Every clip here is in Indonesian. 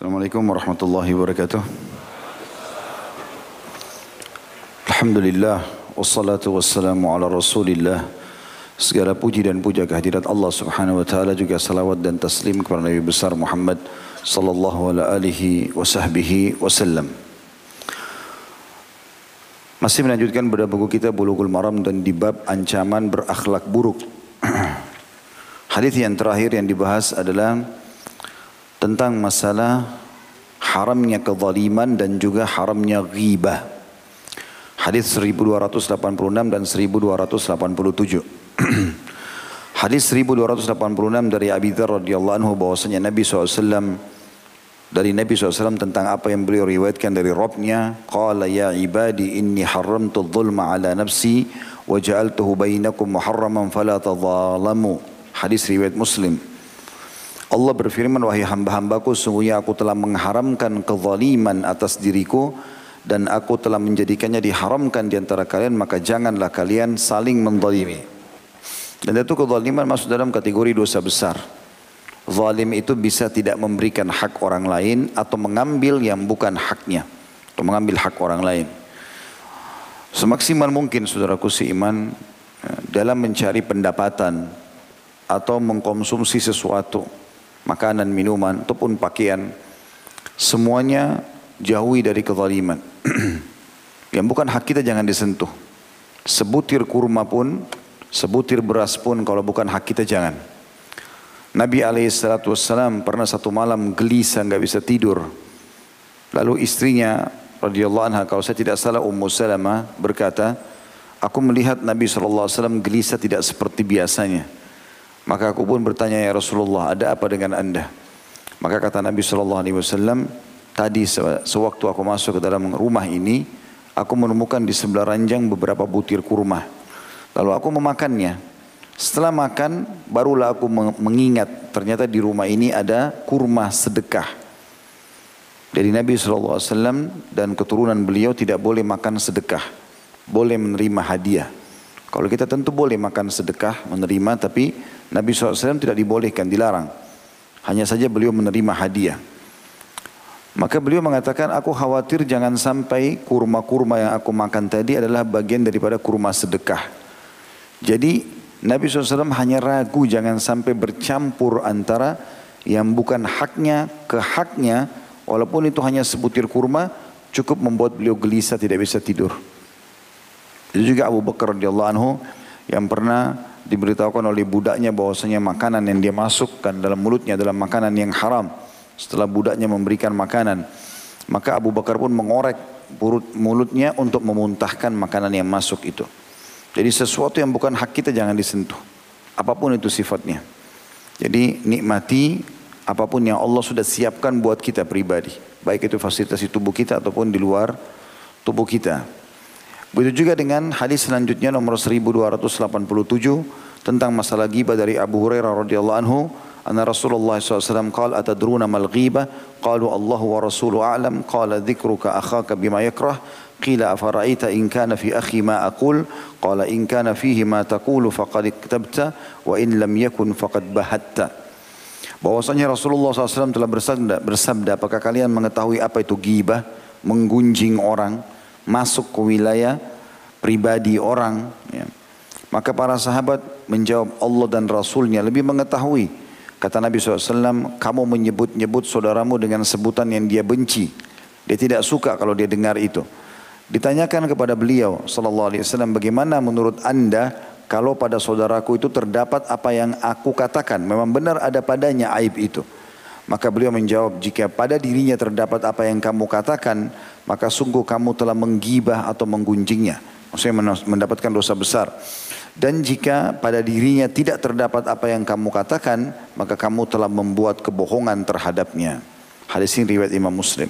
Assalamualaikum warahmatullahi wabarakatuh. Alhamdulillah wassalatu wassalamu ala Rasulillah. Segala puji dan puja kehadirat Allah Subhanahu wa taala juga salawat dan taslim kepada Nabi besar Muhammad sallallahu alaihi wasallam. Masih melanjutkan pada buku kita Bulughul Maram dan di bab ancaman berakhlak buruk. Hadis yang terakhir yang dibahas adalah tentang masalah haramnya kezaliman dan juga haramnya ghibah. Hadis 1286 dan 1287. Hadis 1286 dari Abi Dzar radhiyallahu anhu bahwasanya Nabi SAW dari Nabi SAW tentang apa yang beliau riwayatkan dari Rabbnya qala ya ibadi inni haramtu dhulma ala nafsi wa ja'altuhu bainakum muharraman fala tadhalamu hadis riwayat Muslim Allah berfirman wahai hamba-hambaku sungguhnya aku telah mengharamkan kezaliman atas diriku dan aku telah menjadikannya diharamkan di antara kalian maka janganlah kalian saling menzalimi dan itu kezaliman masuk dalam kategori dosa besar Zalim itu bisa tidak memberikan hak orang lain atau mengambil yang bukan haknya. Atau mengambil hak orang lain. Semaksimal mungkin saudaraku seiman ya, dalam mencari pendapatan atau mengkonsumsi sesuatu, makanan, minuman, ataupun pakaian, semuanya jauhi dari kezaliman. yang bukan hak kita jangan disentuh. Sebutir kurma pun, sebutir beras pun kalau bukan hak kita jangan. Nabi SAW pernah satu malam gelisah nggak bisa tidur. Lalu istrinya radhiyallahu anha kalau saya tidak salah Ummu Salamah berkata, aku melihat Nabi SAW gelisah tidak seperti biasanya. Maka aku pun bertanya ya Rasulullah ada apa dengan anda? Maka kata Nabi SAW tadi sewaktu aku masuk ke dalam rumah ini aku menemukan di sebelah ranjang beberapa butir kurma. Lalu aku memakannya. Setelah makan, barulah aku mengingat ternyata di rumah ini ada kurma sedekah. Dari Nabi SAW dan keturunan beliau tidak boleh makan sedekah. Boleh menerima hadiah. Kalau kita tentu boleh makan sedekah, menerima, tapi Nabi SAW tidak dibolehkan, dilarang. Hanya saja beliau menerima hadiah. Maka beliau mengatakan, aku khawatir jangan sampai kurma-kurma yang aku makan tadi adalah bagian daripada kurma sedekah. Jadi Nabi SAW hanya ragu jangan sampai bercampur antara yang bukan haknya ke haknya walaupun itu hanya sebutir kurma cukup membuat beliau gelisah tidak bisa tidur. Itu juga Abu Bakar radhiyallahu anhu yang pernah diberitahukan oleh budaknya bahwasanya makanan yang dia masukkan dalam mulutnya adalah makanan yang haram. Setelah budaknya memberikan makanan, maka Abu Bakar pun mengorek mulutnya untuk memuntahkan makanan yang masuk itu. Jadi sesuatu yang bukan hak kita jangan disentuh. Apa pun itu sifatnya. Jadi nikmati apa pun yang Allah sudah siapkan buat kita pribadi. Baik itu fasilitas di tubuh kita ataupun di luar tubuh kita. Begitu juga dengan hadis selanjutnya nomor 1287 tentang masalah ghibah dari Abu Hurairah radhiyallahu anhu anna Rasulullah SAW qala atadruna mal ghibah? Qalu Allah wa rasuluhu a'lam. Qala dhikruka akhaka bima yakrah. Qila afaraita in kana fi akhi ma aqul? Qala in kana fihi ma taqulu faqad iktabta wa in lam yakun faqad bahatta. Bahwasanya Rasulullah SAW telah bersabda, bersabda apakah kalian mengetahui apa itu ghibah? Menggunjing orang? Masuk ke wilayah pribadi orang ya. maka para sahabat menjawab Allah dan Rasulnya lebih mengetahui kata Nabi SAW kamu menyebut-nyebut saudaramu dengan sebutan yang dia benci dia tidak suka kalau dia dengar itu Ditanyakan kepada beliau wasallam bagaimana menurut Anda kalau pada saudaraku itu terdapat apa yang aku katakan memang benar ada padanya aib itu. Maka beliau menjawab jika pada dirinya terdapat apa yang kamu katakan maka sungguh kamu telah menggibah atau menggunjingnya. Maksudnya mendapatkan dosa besar. Dan jika pada dirinya tidak terdapat apa yang kamu katakan maka kamu telah membuat kebohongan terhadapnya. Hadis ini riwayat Imam Muslim.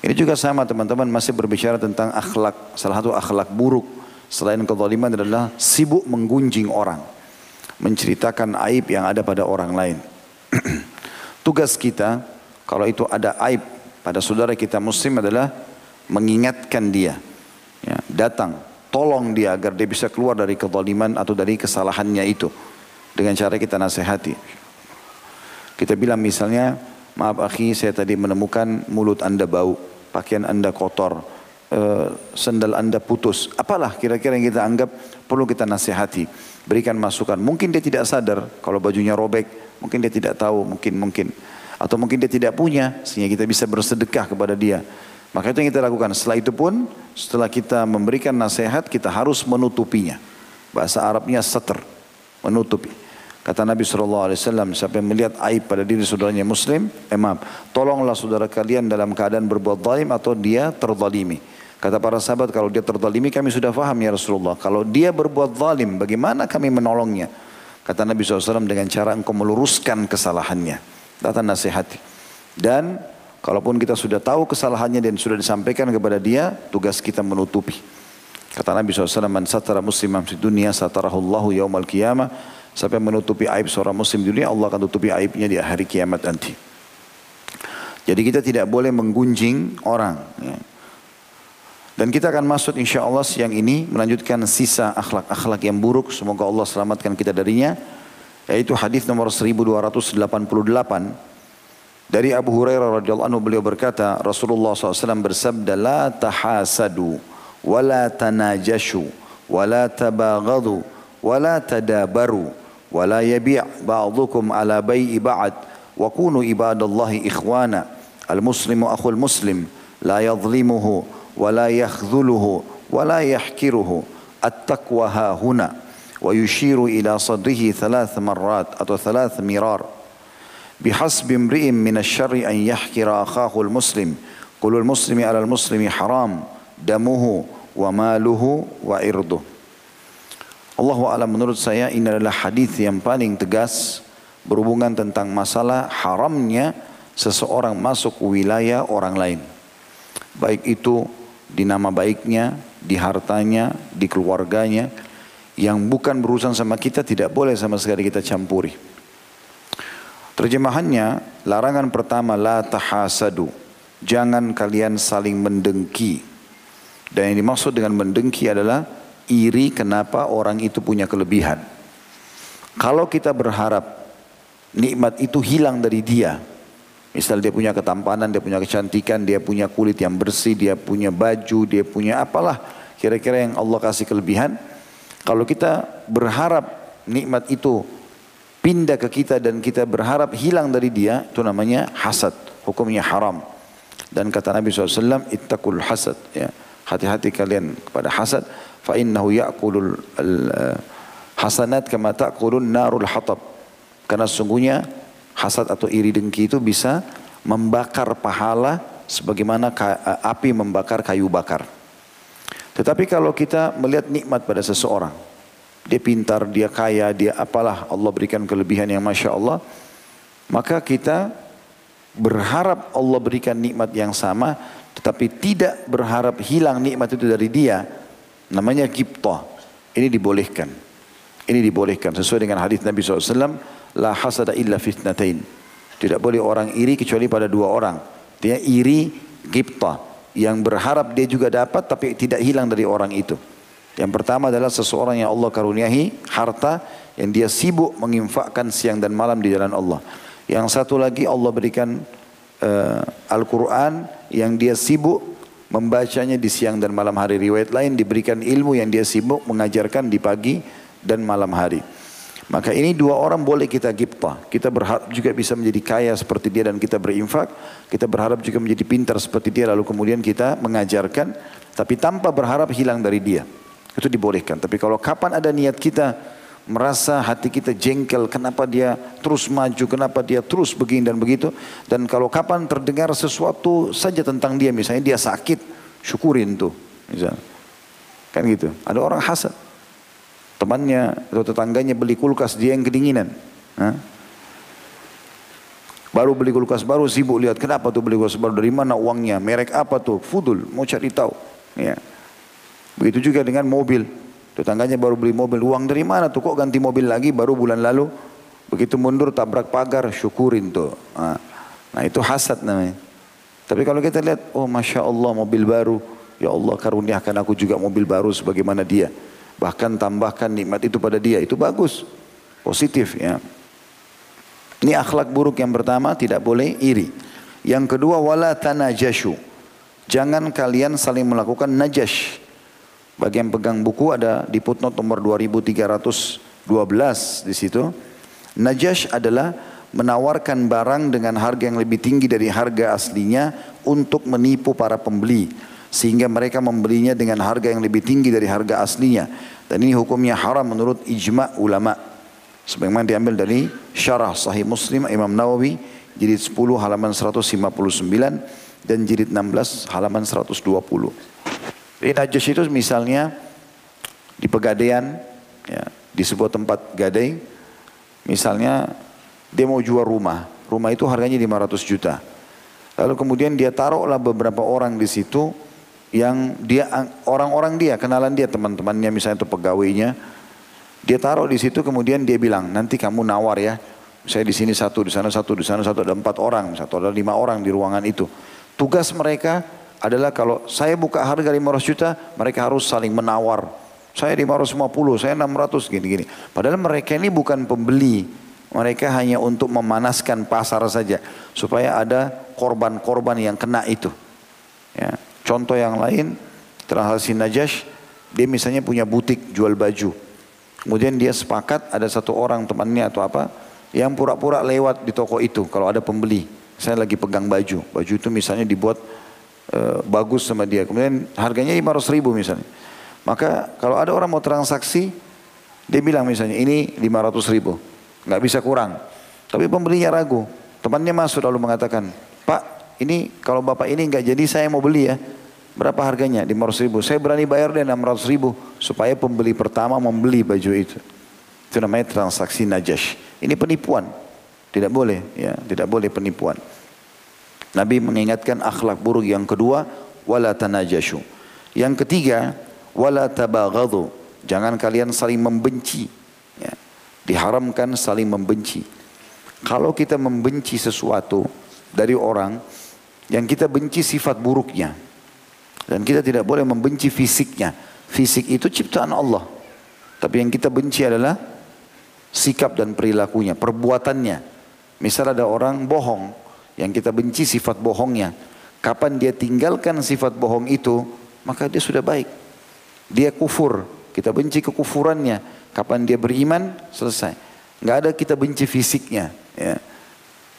Ini juga sama teman-teman masih berbicara tentang akhlak. Salah satu akhlak buruk selain kezaliman adalah sibuk menggunjing orang. Menceritakan aib yang ada pada orang lain. Tugas kita kalau itu ada aib pada saudara kita muslim adalah mengingatkan dia. Ya, datang, tolong dia agar dia bisa keluar dari kezaliman atau dari kesalahannya itu. Dengan cara kita nasihati. Kita bilang misalnya, maaf akhi saya tadi menemukan mulut anda bau, pakaian anda kotor, uh, sendal anda putus. Apalah kira-kira yang kita anggap perlu kita nasihati. Berikan masukan. Mungkin dia tidak sadar kalau bajunya robek. Mungkin dia tidak tahu, mungkin mungkin. Atau mungkin dia tidak punya sehingga kita bisa bersedekah kepada dia. Maka itu yang kita lakukan. Setelah itu pun, setelah kita memberikan nasihat, kita harus menutupinya. Bahasa Arabnya seter, menutupi. Kata Nabi SAW, siapa yang melihat aib pada diri saudaranya muslim, eh maaf, tolonglah saudara kalian dalam keadaan berbuat zalim atau dia terzalimi. Kata para sahabat, kalau dia terzalimi kami sudah faham ya Rasulullah. Kalau dia berbuat zalim, bagaimana kami menolongnya? Kata Nabi SAW dengan cara engkau meluruskan kesalahannya. Datang nasihati. Dan Kalaupun kita sudah tahu kesalahannya dan sudah disampaikan kepada dia, tugas kita menutupi. Kata Nabi SAW, Man satara muslimah di dunia, satarahullahu yaumal qiyamah. Sampai menutupi aib seorang muslim di dunia, Allah akan tutupi aibnya di hari kiamat nanti. Jadi kita tidak boleh menggunjing orang. Ya. Dan kita akan masuk insya Allah siang ini melanjutkan sisa akhlak-akhlak yang buruk. Semoga Allah selamatkan kita darinya. Yaitu hadis nomor 1288 dari Abu Hurairah radhiyallahu anhu beliau berkata, Rasulullah SAW bersabda, "La tahasadu, wa la tanajashu, wa la tabaghadu, wa la tadabaru, wa la yabi' ba'dukum ala bai'i ba'd, wa kunu ibadallahi ikhwana. Al-muslimu akhul muslim, la yadhlimuhu, ولا يخذله ولا يحكره التقوى هنا. hahuna wa yushiru ila sadrihi thalath marrat atau thalath mirar bihasbi imri'in min asy-syarri an yahkira akhahu al-muslim kulul muslimi 'ala al-muslimi haram damuhu menurut saya ini adalah hadis yang paling tegas berhubungan tentang masalah haramnya seseorang masuk wilayah orang lain. Baik itu di nama baiknya, di hartanya, di keluarganya, yang bukan berurusan sama kita tidak boleh sama sekali kita campuri. Terjemahannya, larangan pertama la tahasadu. Jangan kalian saling mendengki. Dan yang dimaksud dengan mendengki adalah iri kenapa orang itu punya kelebihan. Kalau kita berharap nikmat itu hilang dari dia. Misal dia punya ketampanan, dia punya kecantikan, dia punya kulit yang bersih, dia punya baju, dia punya apalah. Kira-kira yang Allah kasih kelebihan. Kalau kita berharap nikmat itu pindah ke kita dan kita berharap hilang dari dia, itu namanya hasad. Hukumnya haram. Dan kata Nabi SAW, ittaqul hasad. Ya. Hati-hati kalian kepada hasad. Fa innahu ya'kulul eh, hasanat kama ta'kulun narul hatab. Karena sungguhnya hasad atau iri dengki itu bisa membakar pahala sebagaimana eh, api membakar kayu bakar. Tetapi kalau kita melihat nikmat pada seseorang, dia pintar, dia kaya, dia apalah Allah berikan kelebihan yang Masya Allah. Maka kita berharap Allah berikan nikmat yang sama. Tetapi tidak berharap hilang nikmat itu dari dia. Namanya kiptoh. Ini dibolehkan. Ini dibolehkan sesuai dengan hadis Nabi SAW. La hasada illa fitnatain. Tidak boleh orang iri kecuali pada dua orang. Dia iri kiptoh. Yang berharap dia juga dapat tapi tidak hilang dari orang itu. Yang pertama adalah seseorang yang Allah karuniahi harta yang dia sibuk menginfakkan siang dan malam di jalan Allah. Yang satu lagi Allah berikan uh, Al-Quran yang dia sibuk membacanya di siang dan malam hari. Riwayat lain diberikan ilmu yang dia sibuk mengajarkan di pagi dan malam hari. Maka ini dua orang boleh kita gipta. Kita berharap juga bisa menjadi kaya seperti dia dan kita berinfak. Kita berharap juga menjadi pintar seperti dia lalu kemudian kita mengajarkan. Tapi tanpa berharap hilang dari dia. Itu dibolehkan. Tapi kalau kapan ada niat kita merasa hati kita jengkel, kenapa dia terus maju, kenapa dia terus begini dan begitu. Dan kalau kapan terdengar sesuatu saja tentang dia, misalnya dia sakit, syukurin tuh. Misalnya. Kan gitu. Ada orang hasad. Temannya atau tetangganya beli kulkas, dia yang kedinginan. Hah? Baru beli kulkas baru sibuk lihat kenapa tuh beli kulkas baru dari mana uangnya, merek apa tuh, fudul, mau cari tahu. Ya. Begitu juga dengan mobil. Tetangganya baru beli mobil, uang dari mana tuh kok ganti mobil lagi baru bulan lalu. Begitu mundur tabrak pagar, syukurin tuh. Nah, nah itu hasad namanya. Tapi kalau kita lihat, oh Masya Allah mobil baru. Ya Allah karuniakan aku juga mobil baru sebagaimana dia. Bahkan tambahkan nikmat itu pada dia. Itu bagus. Positif ya. Ini akhlak buruk yang pertama tidak boleh iri. Yang kedua wala tanajashu. Jangan kalian saling melakukan najash. Bagi yang pegang buku ada di footnote nomor 2312 di situ. Najash adalah menawarkan barang dengan harga yang lebih tinggi dari harga aslinya untuk menipu para pembeli sehingga mereka membelinya dengan harga yang lebih tinggi dari harga aslinya. Dan ini hukumnya haram menurut ijma ulama. Sebagaimana diambil dari syarah sahih muslim Imam Nawawi jilid 10 halaman 159 dan jilid 16 halaman 120 jadi najis itu misalnya di pegadaian ya, di sebuah tempat gadai misalnya dia mau jual rumah. Rumah itu harganya 500 juta. Lalu kemudian dia taruhlah beberapa orang di situ yang dia orang-orang dia kenalan dia teman-temannya misalnya itu pegawainya dia taruh di situ kemudian dia bilang nanti kamu nawar ya saya di sini satu di sana satu di sana satu ada empat orang satu ada lima orang di ruangan itu. Tugas mereka adalah kalau saya buka harga 500 juta mereka harus saling menawar. Saya 550 saya 600 gini-gini. Padahal mereka ini bukan pembeli mereka hanya untuk memanaskan pasar saja supaya ada korban-korban yang kena itu. Ya Contoh yang lain, transaksi Najash, dia misalnya punya butik jual baju. Kemudian dia sepakat ada satu orang temannya atau apa yang pura-pura lewat di toko itu kalau ada pembeli. Saya lagi pegang baju. Baju itu misalnya dibuat e, bagus sama dia. Kemudian harganya 500 ribu misalnya. Maka kalau ada orang mau transaksi, dia bilang misalnya ini 500 ribu. Nggak bisa kurang. Tapi pembelinya ragu. Temannya masuk lalu mengatakan, Pak ini kalau bapak ini nggak jadi saya mau beli ya. Berapa harganya? 500 ribu. Saya berani bayar deh 600 ribu. Supaya pembeli pertama membeli baju itu. Itu namanya transaksi najash. Ini penipuan. Tidak boleh. ya Tidak boleh penipuan. Nabi mengingatkan akhlak buruk yang kedua. Wala tanajashu. Yang ketiga. Wala tabaghadu. Jangan kalian saling membenci. Ya. Diharamkan saling membenci. Kalau kita membenci sesuatu dari orang, yang kita benci sifat buruknya. Dan kita tidak boleh membenci fisiknya. Fisik itu ciptaan Allah. Tapi yang kita benci adalah sikap dan perilakunya, perbuatannya. Misal ada orang bohong, yang kita benci sifat bohongnya. Kapan dia tinggalkan sifat bohong itu, maka dia sudah baik. Dia kufur, kita benci kekufurannya. Kapan dia beriman, selesai. Nggak ada kita benci fisiknya. Ya.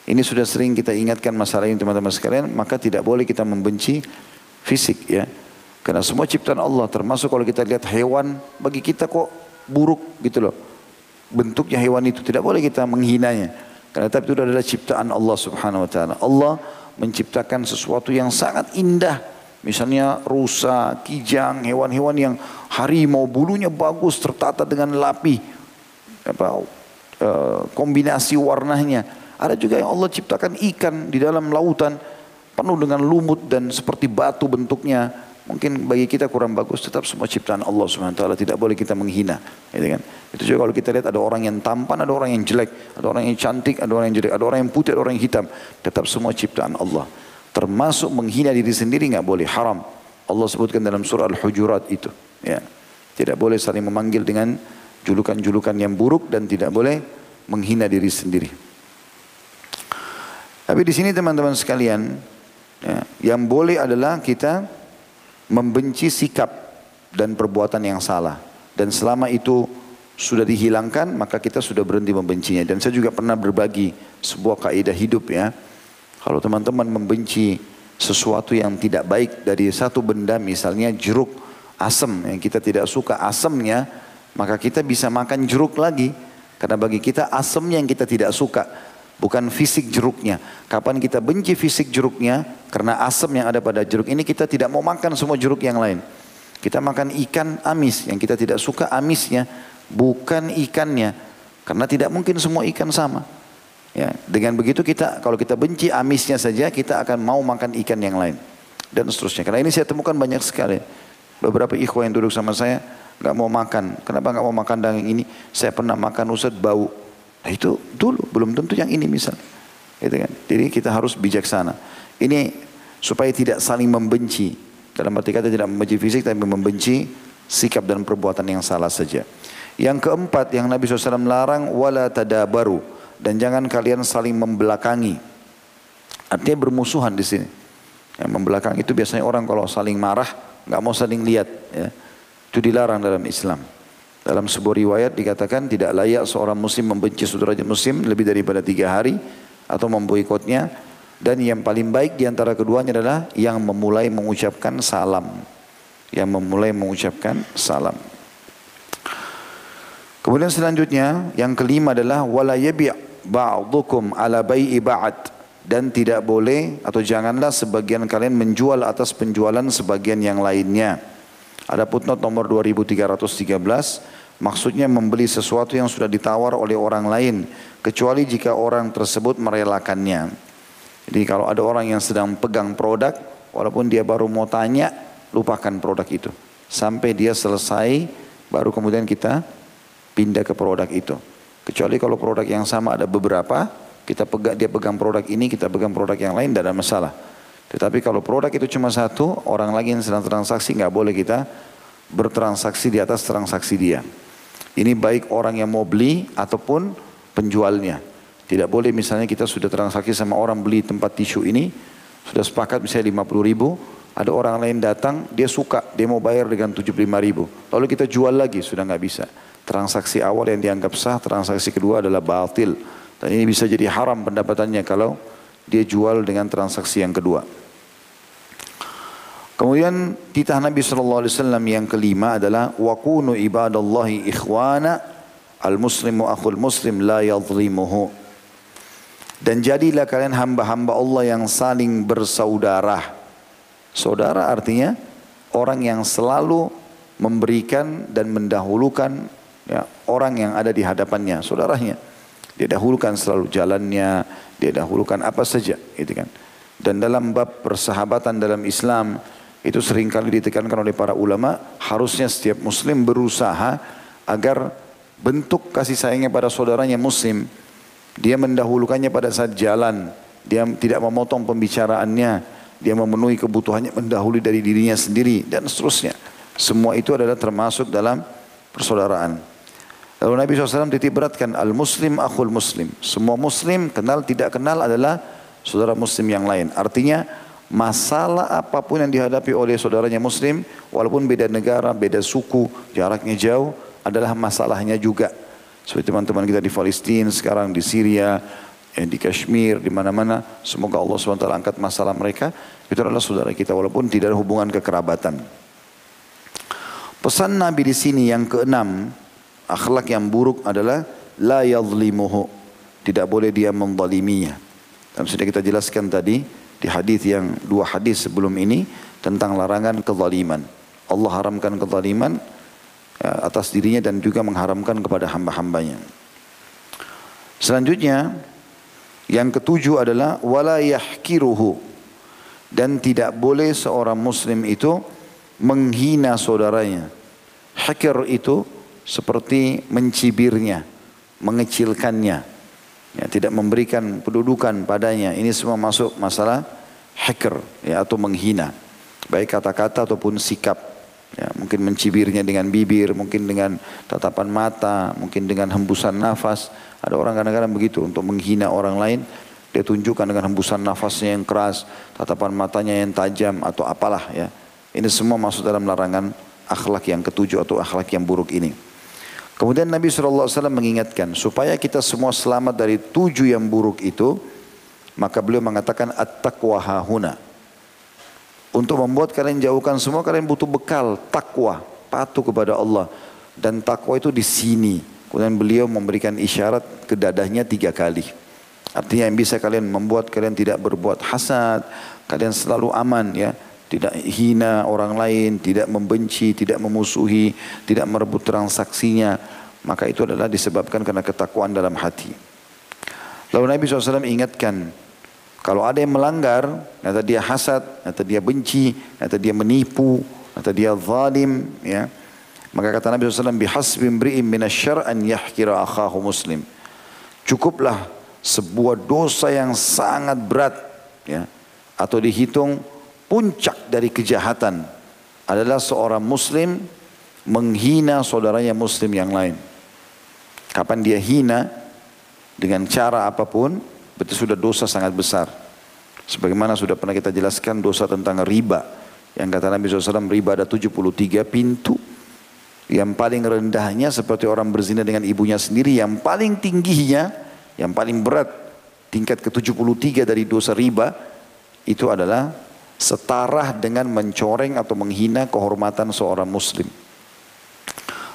Ini sudah sering kita ingatkan masalah ini teman-teman sekalian, maka tidak boleh kita membenci fisik ya. Karena semua ciptaan Allah, termasuk kalau kita lihat hewan, bagi kita kok buruk gitu loh. Bentuknya hewan itu tidak boleh kita menghinanya. Karena tapi itu adalah ciptaan Allah Subhanahu wa taala. Allah menciptakan sesuatu yang sangat indah. Misalnya rusa, kijang, hewan-hewan yang harimau bulunya bagus tertata dengan lapi. Apa eh, kombinasi warnanya ada juga yang Allah ciptakan ikan di dalam lautan penuh dengan lumut dan seperti batu bentuknya. Mungkin bagi kita kurang bagus, tetap semua ciptaan Allah SWT. Tidak boleh kita menghina. Gitu kan? Itu juga kalau kita lihat ada orang yang tampan, ada orang yang jelek. Ada orang yang cantik, ada orang yang jelek. Ada orang yang putih, ada orang yang hitam. Tetap semua ciptaan Allah. Termasuk menghina diri sendiri nggak boleh. Haram. Allah sebutkan dalam surah Al-Hujurat itu. Ya. Tidak boleh saling memanggil dengan julukan-julukan yang buruk dan tidak boleh menghina diri sendiri. Tapi di sini teman-teman sekalian, ya, yang boleh adalah kita membenci sikap dan perbuatan yang salah. Dan selama itu sudah dihilangkan, maka kita sudah berhenti membencinya. Dan saya juga pernah berbagi sebuah kaidah hidup ya. Kalau teman-teman membenci sesuatu yang tidak baik dari satu benda, misalnya jeruk asam yang kita tidak suka asamnya, maka kita bisa makan jeruk lagi. Karena bagi kita asam yang kita tidak suka bukan fisik jeruknya. Kapan kita benci fisik jeruknya, karena asam yang ada pada jeruk ini kita tidak mau makan semua jeruk yang lain. Kita makan ikan amis, yang kita tidak suka amisnya, bukan ikannya. Karena tidak mungkin semua ikan sama. Ya, dengan begitu kita kalau kita benci amisnya saja kita akan mau makan ikan yang lain dan seterusnya. Karena ini saya temukan banyak sekali. Beberapa ikhwan yang duduk sama saya nggak mau makan. Kenapa nggak mau makan daging ini? Saya pernah makan usut bau. Nah itu dulu, belum tentu yang ini misal. Gitu kan? Jadi kita harus bijaksana. Ini supaya tidak saling membenci. Dalam arti kata tidak membenci fisik tapi membenci sikap dan perbuatan yang salah saja. Yang keempat yang Nabi SAW larang wala tadabaru dan jangan kalian saling membelakangi. Artinya bermusuhan di sini. Yang membelakang itu biasanya orang kalau saling marah nggak mau saling lihat. Ya. Itu dilarang dalam Islam. Dalam sebuah riwayat dikatakan tidak layak seorang muslim membenci saudaranya muslim lebih daripada tiga hari atau memboikotnya. Dan yang paling baik di antara keduanya adalah yang memulai mengucapkan salam. Yang memulai mengucapkan salam. Kemudian selanjutnya yang kelima adalah wala yabi' ba'dukum ala bai'i ba'd dan tidak boleh atau janganlah sebagian kalian menjual atas penjualan sebagian yang lainnya. Ada putnot nomor 2313 maksudnya membeli sesuatu yang sudah ditawar oleh orang lain kecuali jika orang tersebut merelakannya. Jadi kalau ada orang yang sedang pegang produk walaupun dia baru mau tanya lupakan produk itu sampai dia selesai baru kemudian kita pindah ke produk itu. Kecuali kalau produk yang sama ada beberapa, kita pegang dia pegang produk ini, kita pegang produk yang lain, tidak ada masalah. Tetapi kalau produk itu cuma satu, orang lagi yang sedang transaksi nggak boleh kita bertransaksi di atas transaksi dia. Ini baik orang yang mau beli ataupun penjualnya. Tidak boleh misalnya kita sudah transaksi sama orang beli tempat tisu ini, sudah sepakat misalnya 50 ribu, ada orang lain datang, dia suka, dia mau bayar dengan 75 ribu. Lalu kita jual lagi, sudah nggak bisa. Transaksi awal yang dianggap sah, transaksi kedua adalah batil. Dan ini bisa jadi haram pendapatannya kalau dia jual dengan transaksi yang kedua. Kemudian titah Nabi SAW yang kelima adalah wakunu ibadallahi ikhwana al-muslimu akhul muslim la yadhlimuhu. Dan jadilah kalian hamba-hamba Allah yang saling bersaudara. Saudara artinya orang yang selalu memberikan dan mendahulukan ya, orang yang ada di hadapannya, saudaranya. Dia dahulukan selalu jalannya, dia dahulukan apa saja, gitu kan. Dan dalam bab persahabatan dalam Islam itu sering kali ditekankan oleh para ulama, harusnya setiap muslim berusaha agar bentuk kasih sayangnya pada saudaranya muslim, dia mendahulukannya pada saat jalan, dia tidak memotong pembicaraannya, dia memenuhi kebutuhannya mendahului dari dirinya sendiri dan seterusnya. Semua itu adalah termasuk dalam persaudaraan. Lalu Nabi SAW titip beratkan al-muslim akhul muslim. Semua muslim kenal tidak kenal adalah saudara muslim yang lain. Artinya masalah apa pun yang dihadapi oleh saudaranya muslim walaupun beda negara, beda suku, jaraknya jauh adalah masalahnya juga. Seperti teman-teman kita di Palestina, sekarang di Syria, eh, di Kashmir, di mana-mana. Semoga Allah SWT angkat masalah mereka. Itu adalah saudara kita walaupun tidak ada hubungan kekerabatan. Pesan Nabi di sini yang keenam, Akhlak yang buruk adalah la yadhlimuhu. Tidak boleh dia menzaliminya. Dan sudah kita jelaskan tadi di hadis yang dua hadis sebelum ini tentang larangan kezaliman. Allah haramkan kezaliman ya, atas dirinya dan juga mengharamkan kepada hamba-hambanya. Selanjutnya yang ketujuh adalah wala yahkiruhu dan tidak boleh seorang muslim itu menghina saudaranya. Hakir itu seperti mencibirnya, mengecilkannya, ya, tidak memberikan kedudukan padanya. Ini semua masuk masalah hacker ya, atau menghina, baik kata-kata ataupun sikap. Ya, mungkin mencibirnya dengan bibir, mungkin dengan tatapan mata, mungkin dengan hembusan nafas. Ada orang kadang-kadang begitu untuk menghina orang lain. Dia tunjukkan dengan hembusan nafasnya yang keras, tatapan matanya yang tajam atau apalah ya. Ini semua masuk dalam larangan akhlak yang ketujuh atau akhlak yang buruk ini. Kemudian Nabi SAW mengingatkan supaya kita semua selamat dari tujuh yang buruk itu, maka beliau mengatakan at-taqwa hahuna. Untuk membuat kalian jauhkan semua kalian butuh bekal takwa, patuh kepada Allah dan takwa itu di sini. Kemudian beliau memberikan isyarat ke dadahnya tiga kali. Artinya yang bisa kalian membuat kalian tidak berbuat hasad, kalian selalu aman ya tidak hina orang lain, tidak membenci, tidak memusuhi, tidak merebut transaksinya, maka itu adalah disebabkan karena ketakwaan dalam hati. Lalu Nabi SAW ingatkan, kalau ada yang melanggar, atau dia hasad, atau dia benci, atau dia menipu, atau dia zalim, ya, maka kata Nabi SAW, bihasbi mri'in minasyar an yahkira akhahu muslim. Cukuplah sebuah dosa yang sangat berat, ya, atau dihitung puncak dari kejahatan adalah seorang muslim menghina saudaranya muslim yang lain. Kapan dia hina, dengan cara apa pun, berarti sudah dosa sangat besar. Sebagaimana sudah pernah kita jelaskan dosa tentang riba. Yang kata Nabi SAW, riba ada 73 pintu. Yang paling rendahnya seperti orang berzina dengan ibunya sendiri. Yang paling tingginya, yang paling berat, tingkat ke-73 dari dosa riba, itu adalah setara dengan mencoreng atau menghina kehormatan seorang muslim.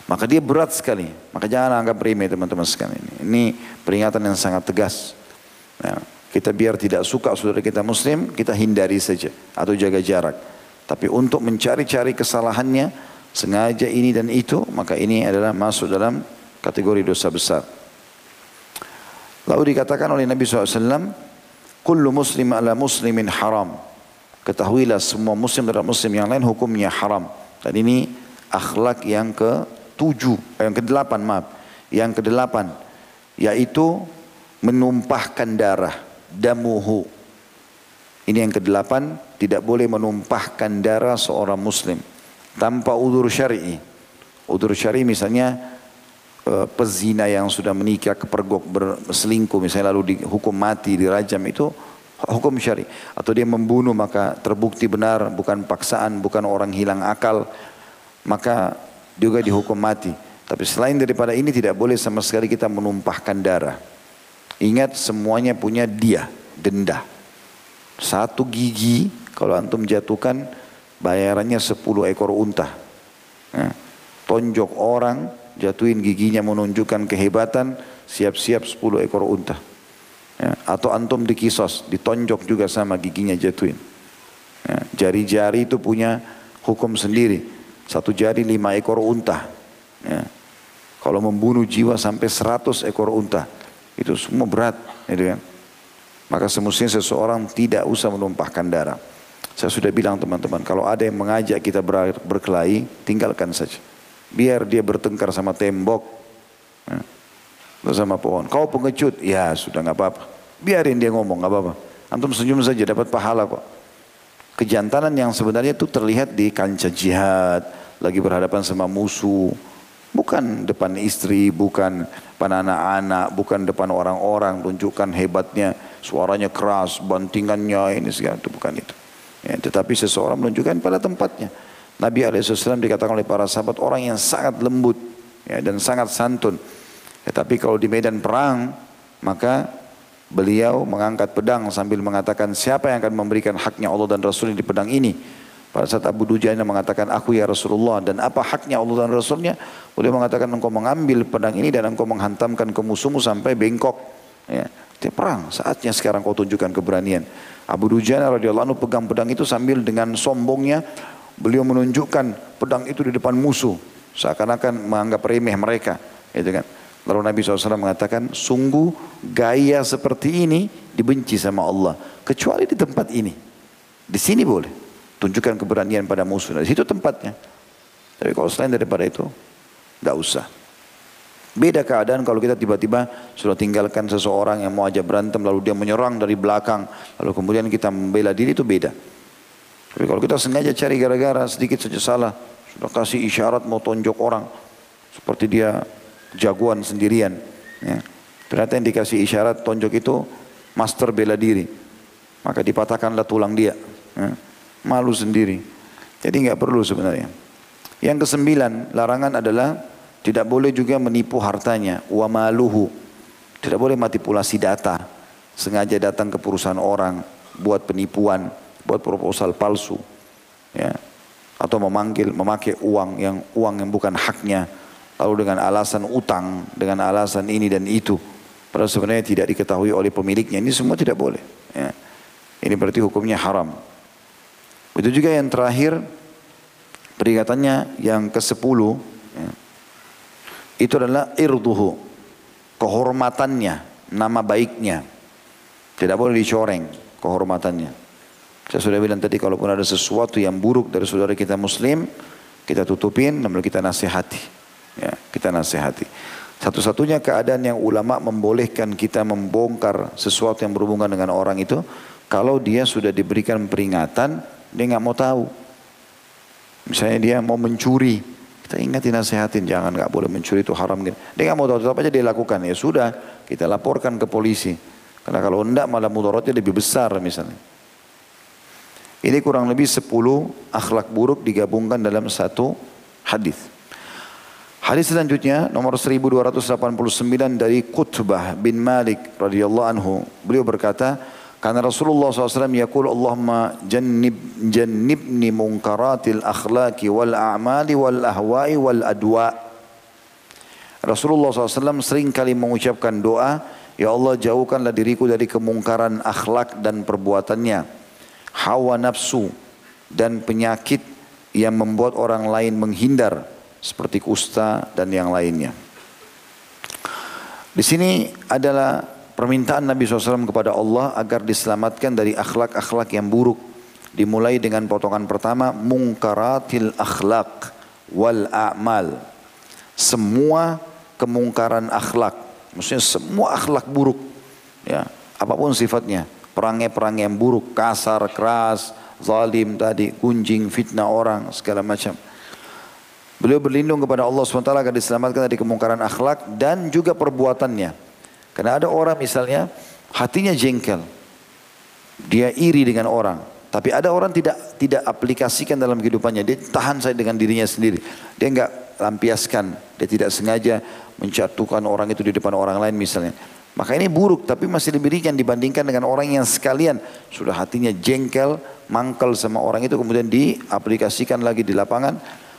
Maka dia berat sekali. Maka jangan anggap remeh teman-teman sekalian. Ini peringatan yang sangat tegas. Nah, kita biar tidak suka saudara kita muslim, kita hindari saja atau jaga jarak. Tapi untuk mencari-cari kesalahannya, sengaja ini dan itu, maka ini adalah masuk dalam kategori dosa besar. Lalu dikatakan oleh Nabi SAW, Kullu muslim ala muslimin haram. Ketahuilah semua muslim terhadap muslim yang lain hukumnya haram. Dan ini akhlak yang ke tujuh, eh, yang ke delapan maaf, yang ke delapan, yaitu menumpahkan darah, damuhu. Ini yang ke delapan, tidak boleh menumpahkan darah seorang muslim tanpa udur syar'i. Udur syar'i misalnya eh, pezina yang sudah menikah kepergok berselingkuh misalnya lalu dihukum mati dirajam itu hukum syari atau dia membunuh maka terbukti benar bukan paksaan bukan orang hilang akal maka juga dihukum mati. Tapi selain daripada ini tidak boleh sama sekali kita menumpahkan darah. Ingat semuanya punya dia, denda. Satu gigi kalau antum jatuhkan bayarannya sepuluh ekor unta. Ya. Tonjok orang, jatuhin giginya menunjukkan kehebatan, siap-siap sepuluh ekor unta. Ya. Atau antum dikisos, ditonjok juga sama giginya jatuhin. Ya. Jari-jari itu punya hukum sendiri. Satu jari lima ekor unta. Ya. Kalau membunuh jiwa sampai seratus ekor unta. Itu semua berat. Gitu kan. Maka semestinya seseorang tidak usah menumpahkan darah. Saya sudah bilang teman-teman, kalau ada yang mengajak kita ber berkelahi, tinggalkan saja. Biar dia bertengkar sama tembok, ya, sama pohon. Kau pengecut, ya sudah nggak apa-apa. Biarin dia ngomong, nggak apa-apa. Antum senyum saja, dapat pahala kok. Kejantanan yang sebenarnya itu terlihat di kancah jihad, lagi berhadapan sama musuh. Bukan depan istri, bukan depan anak-anak, bukan depan orang-orang, tunjukkan hebatnya, suaranya keras, bantingannya, ini segala itu bukan itu. Ya, tetapi seseorang menunjukkan pada tempatnya. Nabi SAW dikatakan oleh para sahabat orang yang sangat lembut ya, dan sangat santun. Tetapi kalau di medan perang, maka Beliau mengangkat pedang sambil mengatakan siapa yang akan memberikan haknya Allah dan Rasulnya di pedang ini. Pada saat Abu Dujana mengatakan aku ya Rasulullah dan apa haknya Allah dan Rasulnya. Beliau mengatakan engkau mengambil pedang ini dan engkau menghantamkan ke musuhmu sampai bengkok. Ya. Itu perang saatnya sekarang kau tunjukkan keberanian. Abu Dujana radhiyallahu anhu pegang pedang itu sambil dengan sombongnya beliau menunjukkan pedang itu di depan musuh seakan-akan menganggap remeh mereka. Itu kan. Lalu Nabi SAW mengatakan, sungguh gaya seperti ini dibenci sama Allah. Kecuali di tempat ini. Di sini boleh. Tunjukkan keberanian pada musuh. Di situ tempatnya. Tapi kalau selain daripada itu, tidak usah. Beda keadaan kalau kita tiba-tiba sudah tinggalkan seseorang yang mau aja berantem lalu dia menyerang dari belakang lalu kemudian kita membela diri itu beda. Tapi kalau kita sengaja cari gara-gara sedikit saja salah sudah kasih isyarat mau tonjok orang seperti dia jagoan sendirian. Ya. Ternyata yang dikasih isyarat tonjok itu master bela diri. Maka dipatahkanlah tulang dia. Ya. Malu sendiri. Jadi nggak perlu sebenarnya. Yang kesembilan, larangan adalah tidak boleh juga menipu hartanya. Wa maluhu. Tidak boleh manipulasi data. Sengaja datang ke perusahaan orang. Buat penipuan. Buat proposal palsu. Ya. Atau memanggil, memakai uang yang uang yang bukan haknya lalu dengan alasan utang, dengan alasan ini dan itu. Padahal sebenarnya tidak diketahui oleh pemiliknya. Ini semua tidak boleh. Ya. Ini berarti hukumnya haram. Itu juga yang terakhir, peringatannya yang ke sepuluh. Ya. Itu adalah irduhu. Kehormatannya, nama baiknya. Tidak boleh dicoreng kehormatannya. Saya sudah bilang tadi kalaupun ada sesuatu yang buruk dari saudara kita muslim, kita tutupin, namun kita nasihati. Ya, kita nasihati. Satu-satunya keadaan yang ulama membolehkan kita membongkar sesuatu yang berhubungan dengan orang itu kalau dia sudah diberikan peringatan dia nggak mau tahu. Misalnya dia mau mencuri, Kita ingatin nasihatin jangan nggak boleh mencuri itu haram gitu. Dia nggak mau tahu tetap aja dia lakukan ya sudah kita laporkan ke polisi. Karena kalau enggak malah mudaratnya lebih besar misalnya. Ini kurang lebih 10 akhlak buruk digabungkan dalam satu hadis. Hadis selanjutnya nomor 1289 dari Qutbah bin Malik radhiyallahu anhu. Beliau berkata, karena Rasulullah SAW yaqul Allahumma jannib jannibni munkaratil akhlaki wal a'mali wal ahwa'i wal adwa. Rasulullah SAW sering kali mengucapkan doa, Ya Allah jauhkanlah diriku dari kemungkaran akhlak dan perbuatannya, hawa nafsu dan penyakit yang membuat orang lain menghindar seperti kusta dan yang lainnya. Di sini adalah Permintaan Nabi SAW kepada Allah agar diselamatkan dari akhlak-akhlak yang buruk. Dimulai dengan potongan pertama, mungkaratil akhlak wal a'mal. Semua kemungkaran akhlak. Maksudnya semua akhlak buruk. Ya, apa pun sifatnya. Perangai-perangai yang buruk, kasar, keras, zalim tadi, gunjing, fitnah orang, segala macam. Beliau berlindung kepada Allah SWT agar diselamatkan dari kemungkaran akhlak dan juga perbuatannya. Karena ada orang misalnya hatinya jengkel. Dia iri dengan orang. Tapi ada orang tidak tidak aplikasikan dalam kehidupannya. Dia tahan saya dengan dirinya sendiri. Dia enggak lampiaskan. Dia tidak sengaja menjatuhkan orang itu di depan orang lain misalnya. Maka ini buruk tapi masih lebih ringan dibandingkan dengan orang yang sekalian sudah hatinya jengkel, mangkel sama orang itu kemudian diaplikasikan lagi di lapangan,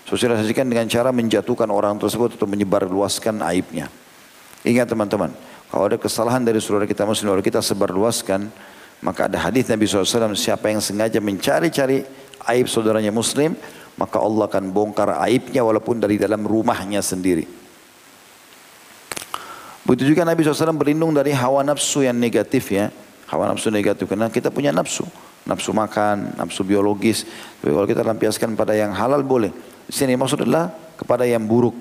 sosialisasikan dengan cara menjatuhkan orang tersebut atau menyebar luaskan aibnya. Ingat teman-teman, kalau ada kesalahan dari saudara kita muslim, lalu kita sebarluaskan, maka ada hadis Nabi SAW, siapa yang sengaja mencari-cari aib saudaranya muslim, maka Allah akan bongkar aibnya walaupun dari dalam rumahnya sendiri. Begitu juga Nabi SAW berlindung dari hawa nafsu yang negatif ya. Hawa nafsu negatif, karena kita punya nafsu. Nafsu makan, nafsu biologis. Tapi kalau kita lampiaskan pada yang halal boleh. Sini maksud adalah kepada yang buruk.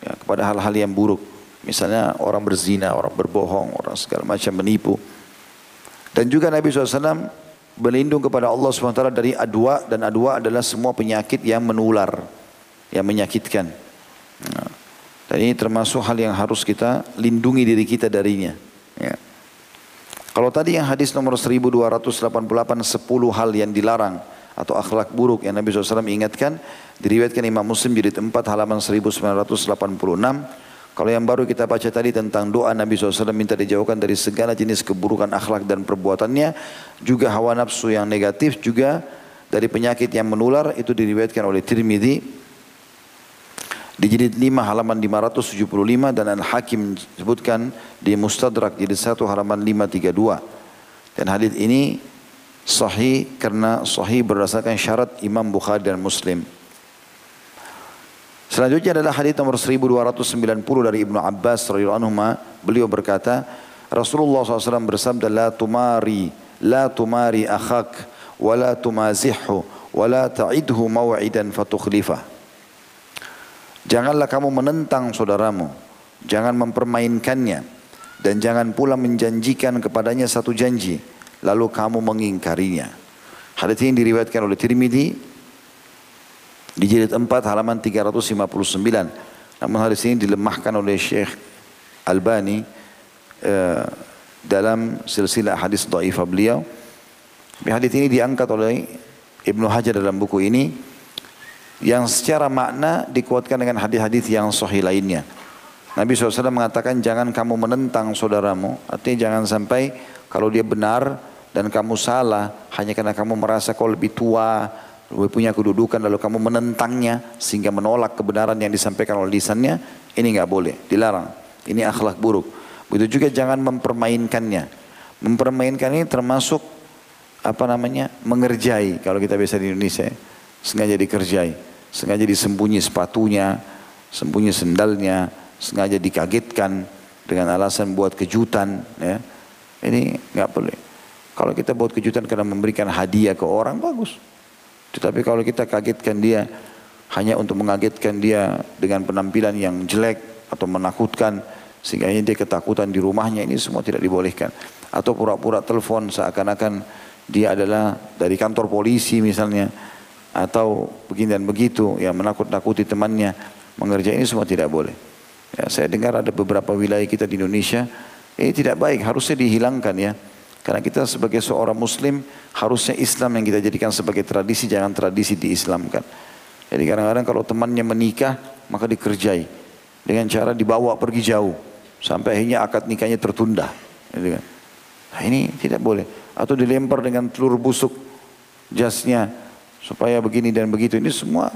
Ya, kepada hal-hal yang buruk. Misalnya orang berzina, orang berbohong, orang segala macam menipu. Dan juga Nabi SAW berlindung kepada Allah SWT dari adwa dan adwa adalah semua penyakit yang menular, yang menyakitkan. Nah, dan ini termasuk hal yang harus kita lindungi diri kita darinya. Ya. Kalau tadi yang hadis nomor 1288 10 hal yang dilarang atau akhlak buruk yang Nabi SAW ingatkan diriwayatkan Imam Muslim jadi 4 halaman 1986 kalau yang baru kita baca tadi tentang doa Nabi SAW minta dijauhkan dari segala jenis keburukan akhlak dan perbuatannya. Juga hawa nafsu yang negatif juga dari penyakit yang menular itu diriwayatkan oleh Tirmidzi di jilid 5 halaman 575 dan Al-Hakim sebutkan di Mustadrak jilid 1 halaman 532. Dan hadis ini sahih karena sahih berdasarkan syarat Imam Bukhari dan Muslim. Selanjutnya adalah hadis nomor 1290 dari Ibnu Abbas radhiyallahu anhu. Beliau berkata Rasulullah SAW bersabda la tumari la tumari akhak wa la tumazihhu wa la ta'idhu maw'idan fatukhlifah Janganlah kamu menentang saudaramu jangan mempermainkannya dan jangan pula menjanjikan kepadanya satu janji lalu kamu mengingkarinya. Hadis ini diriwayatkan oleh Tirmidzi di jilid 4 halaman 359. Namun hadis ini dilemahkan oleh Syekh Albani uh, dalam silsilah hadis dhaifah beliau. Hadis ini diangkat oleh Ibnu Hajar dalam buku ini yang secara makna dikuatkan dengan hadis-hadis yang sahih lainnya. Nabi SAW mengatakan jangan kamu menentang saudaramu. Artinya jangan sampai kalau dia benar dan kamu salah hanya karena kamu merasa kau lebih tua, punya kedudukan lalu kamu menentangnya sehingga menolak kebenaran yang disampaikan oleh lisannya, ini nggak boleh, dilarang. Ini akhlak buruk. Begitu juga jangan mempermainkannya. Mempermainkan ini termasuk apa namanya mengerjai kalau kita biasa di Indonesia sengaja dikerjai sengaja disembunyi sepatunya sembunyi sendalnya sengaja dikagetkan dengan alasan buat kejutan ya ini nggak boleh kalau kita buat kejutan karena memberikan hadiah ke orang bagus tetapi kalau kita kagetkan dia hanya untuk mengagetkan dia dengan penampilan yang jelek atau menakutkan sehingga dia ketakutan di rumahnya ini semua tidak dibolehkan. Atau pura-pura telepon seakan-akan dia adalah dari kantor polisi misalnya atau begini dan begitu yang menakut-nakuti temannya mengerjakan ini semua tidak boleh. Ya, saya dengar ada beberapa wilayah kita di Indonesia ini tidak baik, harusnya dihilangkan ya. Karena kita sebagai seorang muslim harusnya Islam yang kita jadikan sebagai tradisi jangan tradisi diislamkan. Jadi kadang-kadang kalau temannya menikah maka dikerjai dengan cara dibawa pergi jauh sampai akhirnya akad nikahnya tertunda. Gitu kan. Nah ini tidak boleh. Atau dilempar dengan telur busuk jasnya supaya begini dan begitu. Ini semua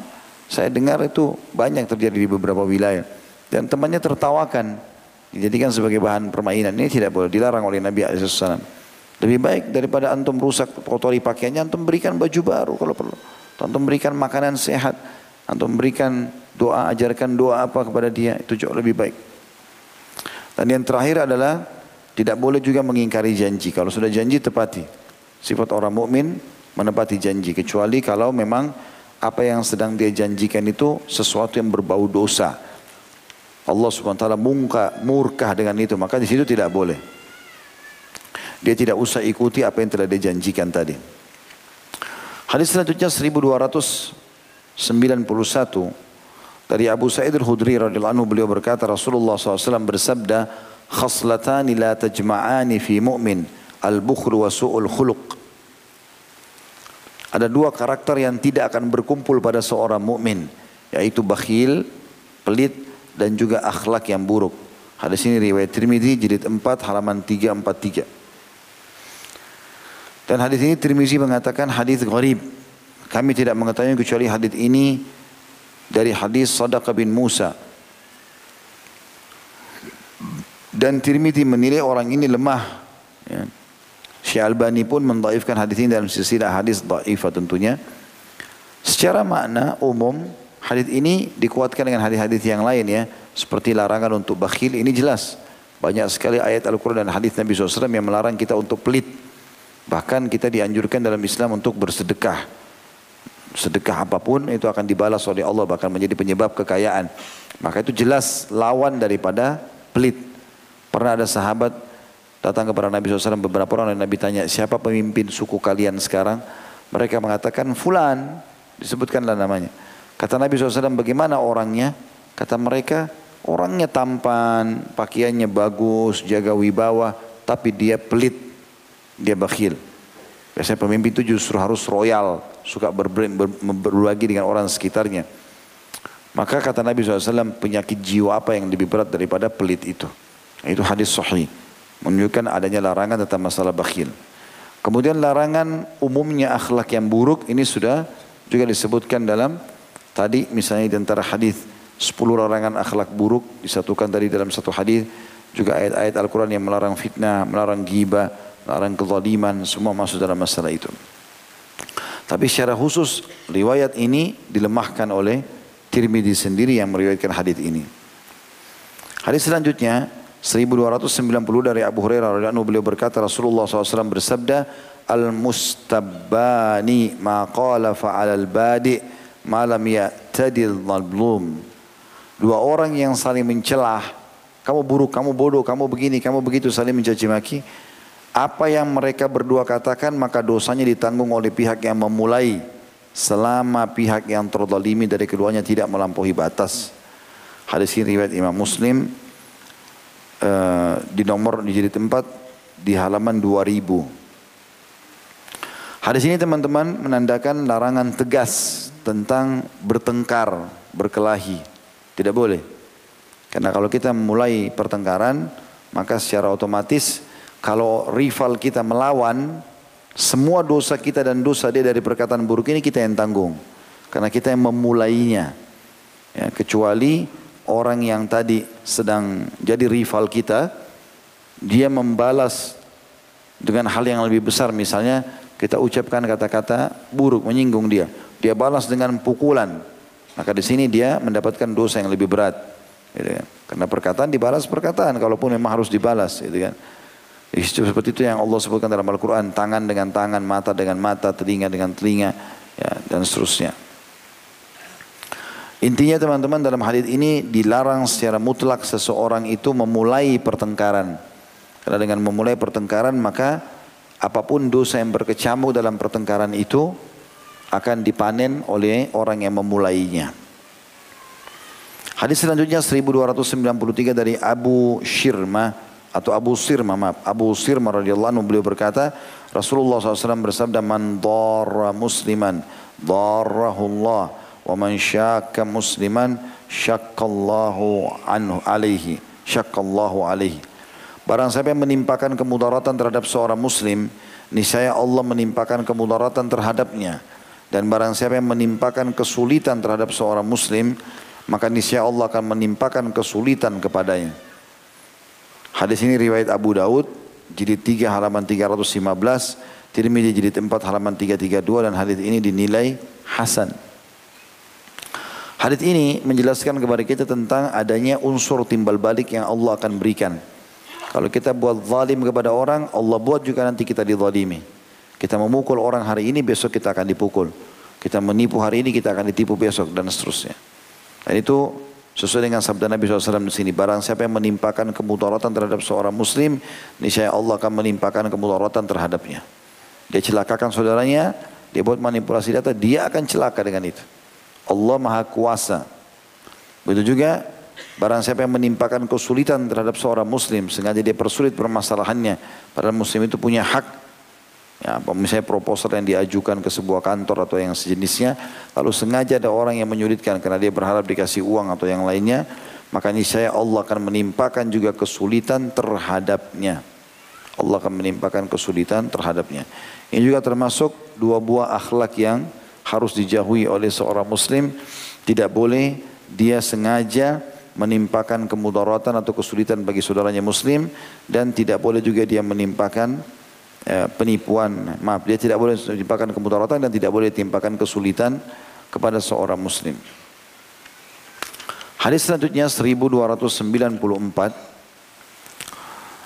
saya dengar itu banyak terjadi di beberapa wilayah. Dan temannya tertawakan. Dijadikan sebagai bahan permainan. Ini tidak boleh. Dilarang oleh Nabi SAW. Lebih baik daripada antum rusak kotori pakaiannya, antum berikan baju baru kalau perlu. Antum berikan makanan sehat, antum berikan doa, ajarkan doa apa kepada dia, itu jauh lebih baik. Dan yang terakhir adalah tidak boleh juga mengingkari janji. Kalau sudah janji tepati. Sifat orang mukmin menepati janji kecuali kalau memang apa yang sedang dia janjikan itu sesuatu yang berbau dosa. Allah Subhanahu wa taala murka dengan itu, maka di situ tidak boleh. Dia tidak usah ikuti apa yang telah dijanjikan tadi. Hadis selanjutnya 1291 dari Abu Sa'id al-Khudri radhiyallahu anhu beliau berkata Rasulullah SAW bersabda khaslatani la tajma'ani fi mu'min al-bukhru wa su'ul khuluq ada dua karakter yang tidak akan berkumpul pada seorang mukmin yaitu bakhil, pelit dan juga akhlak yang buruk. Hadis ini riwayat Tirmidzi jilid 4 halaman 343. Dan hadis ini Tirmizi mengatakan hadis gharib. Kami tidak mengetahui kecuali hadis ini dari hadis Sadaqah bin Musa. Dan Tirmizi menilai orang ini lemah. Ya. Syekh pun mendaifkan hadis ini dalam silsilah hadis dhaifah tentunya. Secara makna umum hadis ini dikuatkan dengan hadis-hadis yang lain ya. Seperti larangan untuk bakhil ini jelas. Banyak sekali ayat Al-Quran dan hadis Nabi SAW yang melarang kita untuk pelit. Bahkan kita dianjurkan dalam Islam untuk bersedekah. Sedekah apa pun itu akan dibalas oleh Allah bahkan menjadi penyebab kekayaan. Maka itu jelas lawan daripada pelit. Pernah ada sahabat datang kepada Nabi SAW beberapa orang dan Nabi tanya siapa pemimpin suku kalian sekarang? Mereka mengatakan fulan disebutkanlah namanya. Kata Nabi SAW bagaimana orangnya? Kata mereka orangnya tampan, pakaiannya bagus, jaga wibawa, tapi dia pelit dia bakhil. Biasanya pemimpin itu justru harus royal, suka ber, ber, berbagi dengan orang sekitarnya. Maka kata Nabi SAW, penyakit jiwa apa yang lebih berat daripada pelit itu? Itu hadis sahih. Menunjukkan adanya larangan tentang masalah bakhil. Kemudian larangan umumnya akhlak yang buruk ini sudah juga disebutkan dalam tadi misalnya di antara hadis 10 larangan akhlak buruk disatukan tadi dalam satu hadis juga ayat-ayat Al-Quran yang melarang fitnah, melarang ghibah, larang kezaliman, semua masuk dalam masalah itu. Tapi secara khusus riwayat ini dilemahkan oleh Tirmidzi sendiri yang meriwayatkan hadis ini. Hadis selanjutnya 1290 dari Abu Hurairah radhiyallahu beliau berkata Rasulullah SAW bersabda al-mustabbani ma qala fa'al al-badi ma lam ya'tadil. Dua orang yang saling mencelah, kamu buruk, kamu bodoh, kamu begini, kamu begitu saling mencaci maki apa yang mereka berdua katakan maka dosanya ditanggung oleh pihak yang memulai selama pihak yang terzalimi dari keduanya tidak melampaui batas. Hadis ini riwayat Imam Muslim uh, di nomor di jilid 4 di halaman 2000. Hadis ini teman-teman menandakan larangan tegas tentang bertengkar, berkelahi. Tidak boleh. Karena kalau kita memulai pertengkaran, maka secara otomatis kalau rival kita melawan, semua dosa kita dan dosa dia dari perkataan buruk ini kita yang tanggung. Karena kita yang memulainya. Ya, kecuali orang yang tadi sedang jadi rival kita, dia membalas dengan hal yang lebih besar. Misalnya kita ucapkan kata-kata buruk, menyinggung dia. Dia balas dengan pukulan. Maka di sini dia mendapatkan dosa yang lebih berat. Gitu kan. Karena perkataan dibalas perkataan, kalaupun memang harus dibalas. Gitu kan. Seperti itu yang Allah sebutkan dalam Al-Quran. Tangan dengan tangan, mata dengan mata, telinga dengan telinga, ya, dan seterusnya. Intinya teman-teman dalam hadis ini dilarang secara mutlak seseorang itu memulai pertengkaran. Karena dengan memulai pertengkaran maka apa pun dosa yang berkecamuk dalam pertengkaran itu akan dipanen oleh orang yang memulainya. Hadis selanjutnya 1293 dari Abu Shirma atau Abu Sirma maaf Abu Sirma radhiyallahu anhu beliau berkata Rasulullah SAW bersabda man darra musliman darrahullah wa man syakka musliman syakkallahu anhu alaihi syakkallahu alaihi Barang siapa yang menimpakan kemudaratan terhadap seorang muslim niscaya Allah menimpakan kemudaratan terhadapnya dan barang siapa yang menimpakan kesulitan terhadap seorang muslim maka niscaya Allah akan menimpakan kesulitan kepadanya. Hadis ini riwayat Abu Daud, jilid 3 halaman 315, Tirmidzi jilid 4 halaman 332 dan hadis ini dinilai hasan. Hadis ini menjelaskan kepada kita tentang adanya unsur timbal balik yang Allah akan berikan. Kalau kita buat zalim kepada orang, Allah buat juga nanti kita dizalimi. Kita memukul orang hari ini, besok kita akan dipukul. Kita menipu hari ini, kita akan ditipu besok dan seterusnya. Dan itu sesuai dengan sabda Nabi SAW di sini. Barang siapa yang menimpakan kemudaratan terhadap seorang muslim, niscaya Allah akan menimpakan kemudaratan terhadapnya. Dia celakakan saudaranya, dia buat manipulasi data, dia akan celaka dengan itu. Allah Maha Kuasa. Begitu juga barang siapa yang menimpakan kesulitan terhadap seorang muslim, sengaja dia persulit permasalahannya, padahal muslim itu punya hak Ya, misalnya proposal yang diajukan ke sebuah kantor atau yang sejenisnya, lalu sengaja ada orang yang menyulitkan karena dia berharap dikasih uang atau yang lainnya, maka saya Allah akan menimpakan juga kesulitan terhadapnya. Allah akan menimpakan kesulitan terhadapnya. Ini juga termasuk dua buah akhlak yang harus dijauhi oleh seorang muslim. Tidak boleh dia sengaja menimpakan kemudaratan atau kesulitan bagi saudaranya muslim dan tidak boleh juga dia menimpakan Eh, penipuan, maaf dia tidak boleh ditimpakan kemudaratan dan tidak boleh ditimpakan kesulitan kepada seorang muslim. Hadis selanjutnya 1294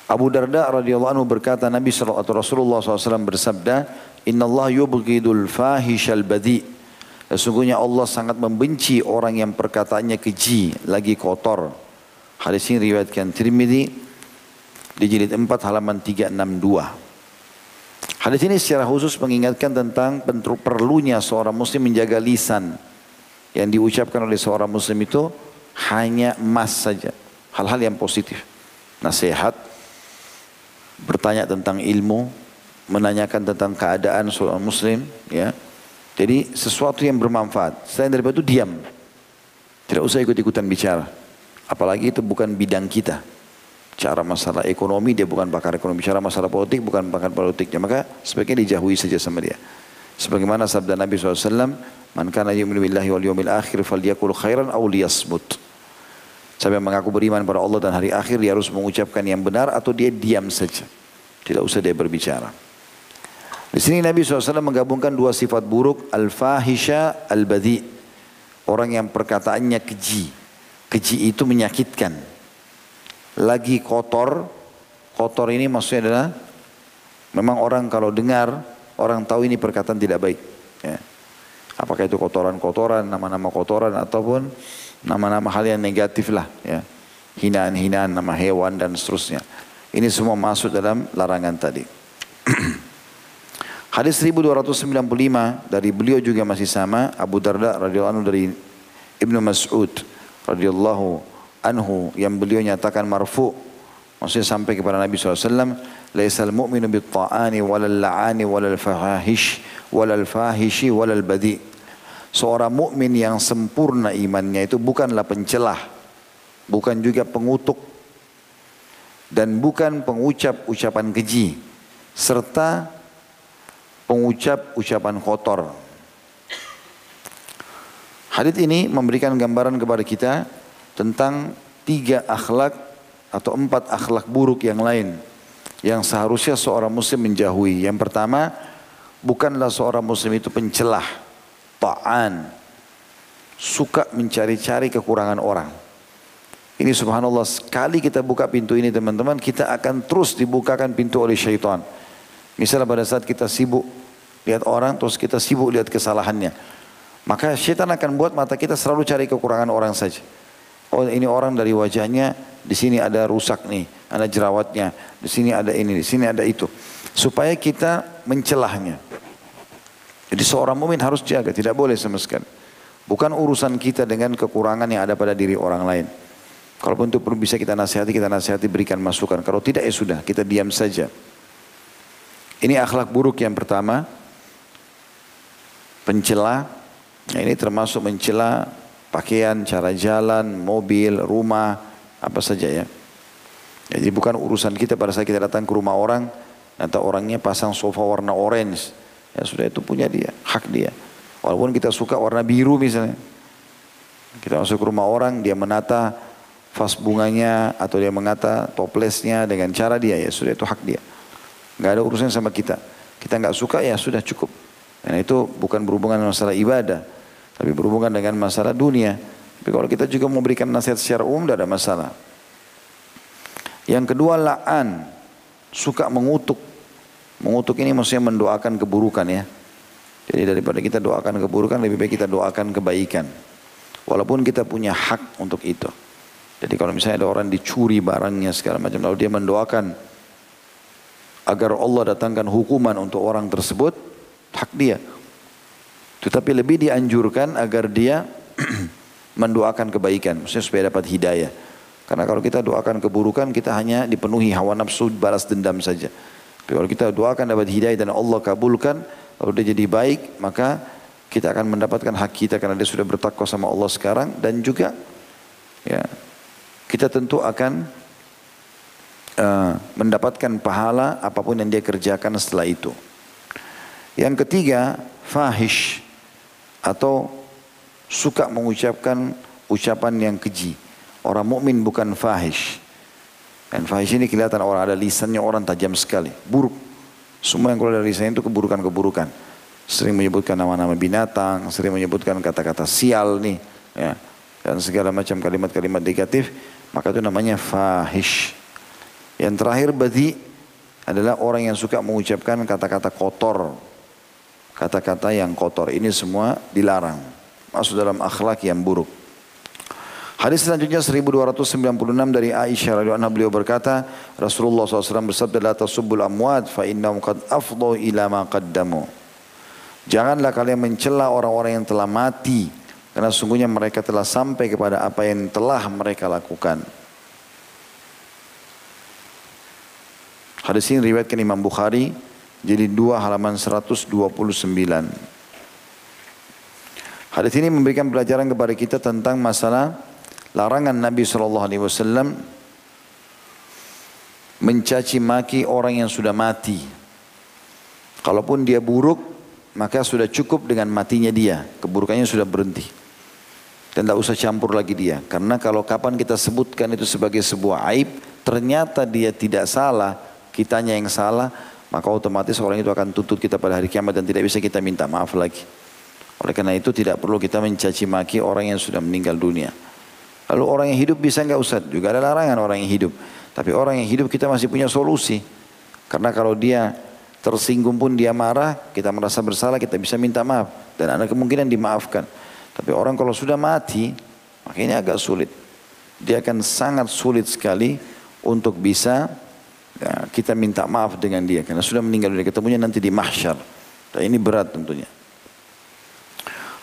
Abu Darda radhiyallahu anhu berkata Nabi sallallahu Rasulullah SAW bersabda, "Inna Allah yubghidul fahishal badi." Sesungguhnya Allah sangat membenci orang yang perkataannya keji, lagi kotor. Hadis ini riwayatkan Tirmidzi di jilid 4 halaman 362. Hadis ini secara khusus mengingatkan tentang perlunya seorang muslim menjaga lisan. Yang diucapkan oleh seorang muslim itu hanya emas saja. Hal-hal yang positif. Nasihat, bertanya tentang ilmu, menanyakan tentang keadaan seorang muslim. ya. Jadi sesuatu yang bermanfaat. Selain daripada itu diam. Tidak usah ikut-ikutan bicara. Apalagi itu bukan bidang kita cara masalah ekonomi dia bukan pakar ekonomi, cara masalah politik bukan pakar politiknya, maka sebaiknya dijauhi saja sama dia. Sebagaimana sabda Nabi SAW, Man kana yu'minu billahi wal yawmil akhir falyakul khairan aw liyasmut. Siapa yang mengaku beriman pada Allah dan hari akhir dia harus mengucapkan yang benar atau dia diam saja. Tidak usah dia berbicara. Di sini Nabi SAW menggabungkan dua sifat buruk, al-fahisha, al-badi. Orang yang perkataannya keji. Keji itu menyakitkan lagi kotor, kotor ini maksudnya adalah memang orang kalau dengar, orang tahu ini perkataan tidak baik. Ya. Apakah itu kotoran-kotoran, nama-nama kotoran ataupun nama-nama hal yang negatif lah. Ya. Hinaan-hinaan nama hewan dan seterusnya. Ini semua masuk dalam larangan tadi. Hadis 1295 dari beliau juga masih sama Abu Darda radhiyallahu anhu dari Ibnu Mas'ud radhiyallahu anhu yang beliau nyatakan marfu maksudnya sampai kepada Nabi SAW laisal mu'minu bit ta'ani walal la'ani walal fahish walal fahishi walal badi. Seorang mukmin yang sempurna imannya itu bukanlah pencelah bukan juga pengutuk dan bukan pengucap ucapan keji serta pengucap ucapan kotor. Hadis ini memberikan gambaran kepada kita tentang tiga akhlak atau empat akhlak buruk yang lain yang seharusnya seorang muslim menjauhi. Yang pertama, bukanlah seorang muslim itu pencelah, ta'an, suka mencari-cari kekurangan orang. Ini subhanallah sekali kita buka pintu ini teman-teman kita akan terus dibukakan pintu oleh syaitan. Misalnya pada saat kita sibuk lihat orang terus kita sibuk lihat kesalahannya. Maka syaitan akan buat mata kita selalu cari kekurangan orang saja. Oh ini orang dari wajahnya, di sini ada rusak nih, ada jerawatnya, di sini ada ini, di sini ada itu. Supaya kita mencelahnya. Jadi seorang mumin harus jaga, tidak boleh sama sekali. Bukan urusan kita dengan kekurangan yang ada pada diri orang lain. Kalaupun itu perlu bisa kita nasihati, kita nasihati berikan masukan. Kalau tidak ya sudah, kita diam saja. Ini akhlak buruk yang pertama. Pencela. Nah, ini termasuk mencela pakaian, cara jalan, mobil, rumah, apa saja ya. Jadi bukan urusan kita pada saat kita datang ke rumah orang, atau orangnya pasang sofa warna orange. Ya sudah itu punya dia, hak dia. Walaupun kita suka warna biru misalnya. Kita masuk ke rumah orang, dia menata vas bunganya atau dia menata toplesnya dengan cara dia, ya sudah itu hak dia. Gak ada urusan sama kita. Kita nggak suka ya sudah cukup. Dan itu bukan berhubungan dengan masalah ibadah, tapi berhubungan dengan masalah dunia. Tapi kalau kita juga memberikan nasihat secara umum tidak ada masalah. Yang kedua la'an, suka mengutuk. Mengutuk ini maksudnya mendoakan keburukan ya. Jadi daripada kita doakan keburukan lebih baik kita doakan kebaikan. Walaupun kita punya hak untuk itu. Jadi kalau misalnya ada orang dicuri barangnya segala macam lalu dia mendoakan agar Allah datangkan hukuman untuk orang tersebut, hak dia. Tetapi lebih dianjurkan agar dia mendoakan kebaikan, maksudnya supaya dapat hidayah. Karena kalau kita doakan keburukan, kita hanya dipenuhi hawa nafsu balas dendam saja. Tapi kalau kita doakan dapat hidayah dan Allah kabulkan, kalau dia jadi baik, maka kita akan mendapatkan hak kita karena dia sudah bertakwa sama Allah sekarang dan juga ya kita tentu akan uh, mendapatkan pahala apa pun yang dia kerjakan setelah itu. Yang ketiga, fahish atau suka mengucapkan ucapan yang keji. Orang mukmin bukan fahish. Dan fahish ini kelihatan orang ada lisannya orang tajam sekali, buruk. Semua yang keluar dari lisan itu keburukan-keburukan. Sering menyebutkan nama-nama binatang, sering menyebutkan kata-kata sial nih, ya, dan segala macam kalimat-kalimat negatif, maka itu namanya fahish. Yang terakhir berarti adalah orang yang suka mengucapkan kata-kata kotor, kata-kata yang kotor. Ini semua dilarang, masuk dalam akhlak yang buruk. Hadis selanjutnya 1296 dari Aisyah radhiyallahu anha beliau berkata, Rasulullah SAW bersabda, "La tasubbul amwat fa innahum qad afdhu ila ma qaddamu." Janganlah kalian mencela orang-orang yang telah mati karena sungguhnya mereka telah sampai kepada apa yang telah mereka lakukan. Hadis ini riwayatkan Imam Bukhari jadi dua halaman 129. Hadis ini memberikan pelajaran kepada kita tentang masalah larangan Nabi SAW mencaci maki orang yang sudah mati. Kalaupun dia buruk, maka sudah cukup dengan matinya dia. Keburukannya sudah berhenti. Dan tidak usah campur lagi dia. Karena kalau kapan kita sebutkan itu sebagai sebuah aib, ternyata dia tidak salah, kitanya yang salah, maka otomatis orang itu akan tuntut kita pada hari kiamat dan tidak bisa kita minta maaf lagi. Oleh karena itu tidak perlu kita mencaci maki orang yang sudah meninggal dunia. Lalu orang yang hidup bisa nggak usah juga ada larangan orang yang hidup. Tapi orang yang hidup kita masih punya solusi. Karena kalau dia tersinggung pun dia marah, kita merasa bersalah, kita bisa minta maaf. Dan ada kemungkinan dimaafkan. Tapi orang kalau sudah mati, makanya agak sulit. Dia akan sangat sulit sekali untuk bisa ya, kita minta maaf dengan dia. Karena sudah meninggal dunia, ketemunya nanti di mahsyar. Dan ini berat tentunya.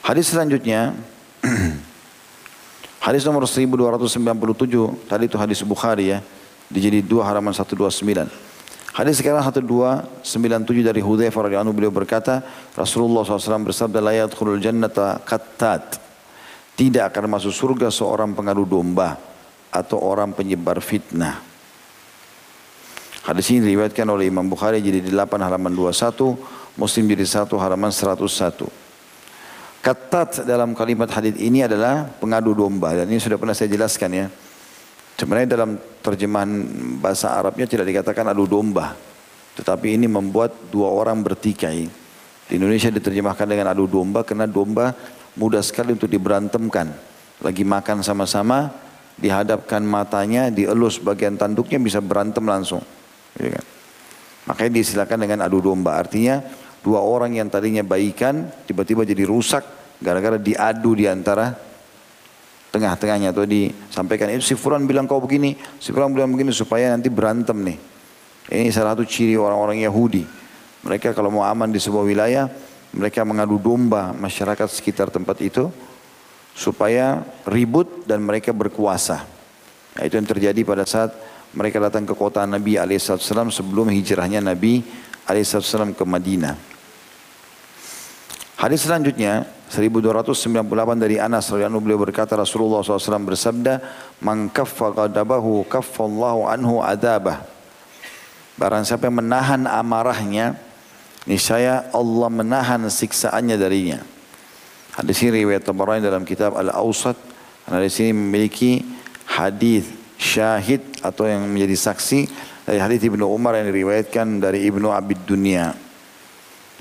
Hadis selanjutnya, Hadis nomor 1297 tadi itu hadis Bukhari ya. Di jadi 2 halaman 129. Hadis sekarang 1297 dari radhiyallahu anhu beliau berkata, Rasulullah SAW bersabda la yadkhulul jannata qattat. Tidak akan masuk surga seorang pengadu domba atau orang penyebar fitnah. Hadis ini diriwayatkan oleh Imam Bukhari jadi di 8 halaman 21, Muslim jadi 1 halaman 101. Katat dalam kalimat hadis ini adalah pengadu domba dan ini sudah pernah saya jelaskan ya. Sebenarnya dalam terjemahan bahasa Arabnya tidak dikatakan adu domba. Tetapi ini membuat dua orang bertikai. Di Indonesia diterjemahkan dengan adu domba karena domba mudah sekali untuk diberantemkan. Lagi makan sama-sama, dihadapkan matanya, dielus bagian tanduknya bisa berantem langsung. Ya kan? Makanya disilakan dengan adu domba. Artinya dua orang yang tadinya baikan tiba-tiba jadi rusak gara-gara diadu di antara tengah-tengahnya atau disampaikan itu si Fulan bilang kau begini, si Fulan bilang begini supaya nanti berantem nih. Ini salah satu ciri orang-orang Yahudi. Mereka kalau mau aman di sebuah wilayah, mereka mengadu domba masyarakat sekitar tempat itu supaya ribut dan mereka berkuasa. Nah, itu yang terjadi pada saat mereka datang ke kota Nabi alaihissalam sebelum hijrahnya Nabi alaihissalam ke Madinah. Hadis selanjutnya 1298 dari Anas radhiyallahu beliau berkata Rasulullah SAW bersabda man kaffa ghadabahu kaffallahu anhu adabah barang siapa yang menahan amarahnya niscaya Allah menahan siksaannya darinya Hadis ini riwayat Tabarani dalam kitab Al-Awsat. Karena di sini memiliki hadis syahid atau yang menjadi saksi dari hadis Ibnu Umar yang diriwayatkan dari Ibnu Abid Dunia.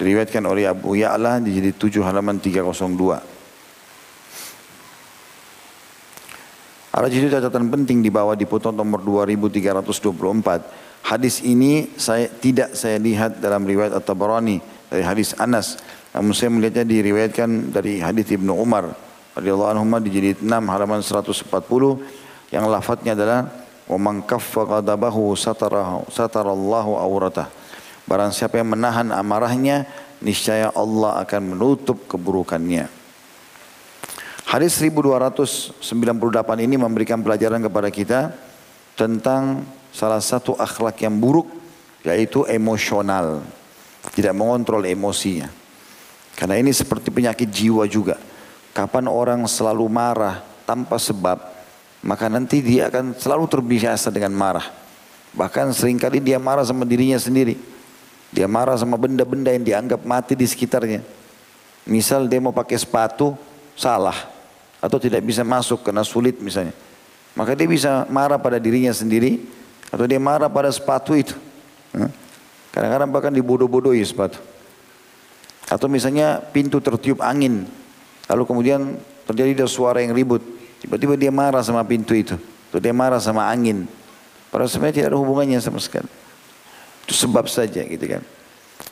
Diriwayatkan oleh Abu Ya'la di jilid 7 halaman 302. Ada jadi catatan penting di bawah di putar nomor 2324. Hadis ini saya tidak saya lihat dalam riwayat At-Tabarani dari hadis Anas namun saya melihatnya diriwayatkan dari hadis Ibnu Umar radhiyallahu anhu di jilid 6 halaman 140 yang lafadznya adalah wa man kaffa satarallahu awratah. Barang siapa yang menahan amarahnya niscaya Allah akan menutup keburukannya. Hadis 1298 ini memberikan pelajaran kepada kita tentang salah satu akhlak yang buruk yaitu emosional. Tidak mengontrol emosinya. Karena ini seperti penyakit jiwa juga. Kapan orang selalu marah tanpa sebab, maka nanti dia akan selalu terbiasa dengan marah. Bahkan sering kali dia marah sama dirinya sendiri. Dia marah sama benda-benda yang dianggap mati di sekitarnya. Misal dia mau pakai sepatu, salah. Atau tidak bisa masuk karena sulit misalnya. Maka dia bisa marah pada dirinya sendiri. Atau dia marah pada sepatu itu. Kadang-kadang bahkan dibodoh-bodohi sepatu. Atau misalnya pintu tertiup angin. Lalu kemudian terjadi ada suara yang ribut. Tiba-tiba dia marah sama pintu itu. Atau dia marah sama angin. Padahal sebenarnya tidak ada hubungannya sama sekali. Itu sebab saja gitu kan.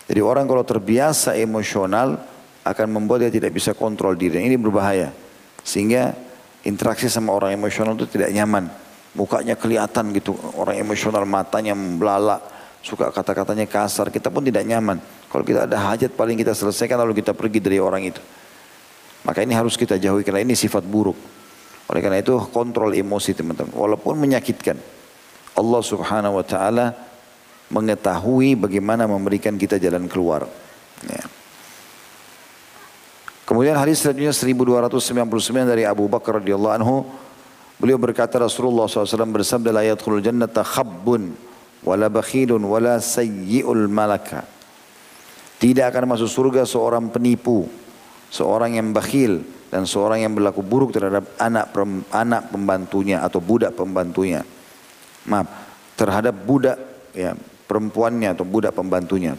Jadi orang kalau terbiasa emosional akan membuat dia tidak bisa kontrol diri. Ini berbahaya. Sehingga interaksi sama orang emosional itu tidak nyaman. Mukanya kelihatan gitu. Orang emosional matanya membelalak. Suka kata-katanya kasar. Kita pun tidak nyaman. Kalau kita ada hajat paling kita selesaikan lalu kita pergi dari orang itu. Maka ini harus kita jauhi karena ini sifat buruk. Oleh karena itu kontrol emosi teman-teman. Walaupun menyakitkan. Allah subhanahu wa ta'ala mengetahui bagaimana memberikan kita jalan keluar. Ya. Kemudian hadis selanjutnya 1299 dari Abu Bakar radhiyallahu anhu beliau berkata Rasulullah SAW bersabda la yadkhulul jannata khabbun wala bakhilun wala sayyi'ul malaka tidak akan masuk surga seorang penipu, seorang yang bakhil dan seorang yang berlaku buruk terhadap anak anak pembantunya atau budak pembantunya. Maaf, terhadap budak ya perempuannya atau budak pembantunya.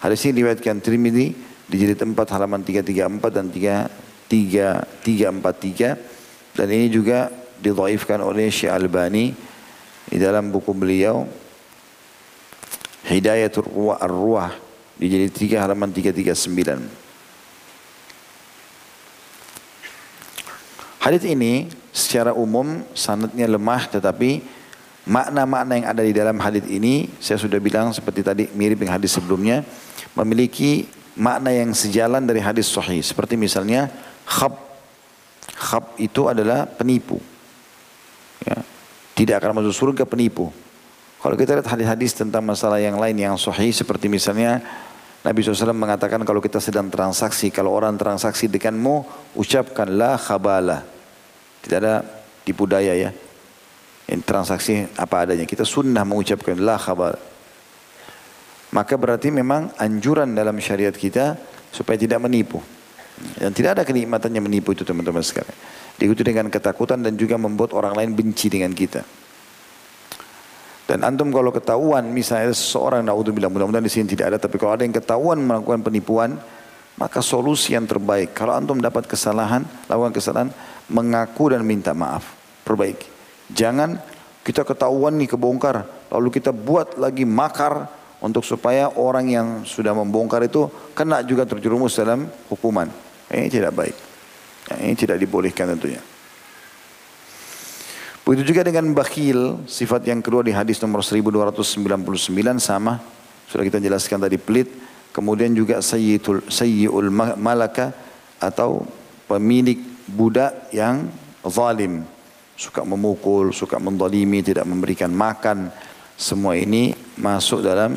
Hadis ini diriwayatkan Tirmidzi di jilid 4 halaman 334 dan 3343 dan ini juga didhaifkan oleh Syekh Albani di dalam buku beliau Hidayatul Ruah Ar-Ruah di jilid 3 halaman 339. Hadis ini secara umum sanadnya lemah tetapi makna-makna yang ada di dalam hadis ini saya sudah bilang seperti tadi mirip dengan hadis sebelumnya memiliki makna yang sejalan dari hadis sahih. Seperti misalnya khab. Khab itu adalah penipu. Ya. tidak akan masuk surga penipu. Kalau kita lihat hadis-hadis tentang masalah yang lain yang sahih seperti misalnya Nabi SAW mengatakan kalau kita sedang transaksi, kalau orang transaksi denganmu, ucapkan la khabala. Tidak ada tipu daya ya. Ini transaksi apa adanya. Kita sunnah mengucapkan la khabala. Maka berarti memang anjuran dalam syariat kita supaya tidak menipu. Dan tidak ada kenikmatannya menipu itu teman-teman sekalian. Diikuti dengan ketakutan dan juga membuat orang lain benci dengan kita. Dan antum kalau ketahuan misalnya seorang naudzubillah mudah-mudahan di sini tidak ada tapi kalau ada yang ketahuan melakukan penipuan maka solusi yang terbaik kalau antum dapat kesalahan lakukan kesalahan mengaku dan minta maaf perbaiki. Jangan kita ketahuan nih kebongkar lalu kita buat lagi makar untuk supaya orang yang sudah membongkar itu kena juga terjerumus dalam hukuman. Ini tidak baik. Ini tidak dibolehkan tentunya. Begitu juga dengan bakhil, sifat yang kedua di hadis nomor 1299 sama. Sudah kita jelaskan tadi pelit. Kemudian juga sayyidul malaka atau pemilik budak yang zalim. Suka memukul, suka mendolimi, tidak memberikan makan. Semua ini masuk dalam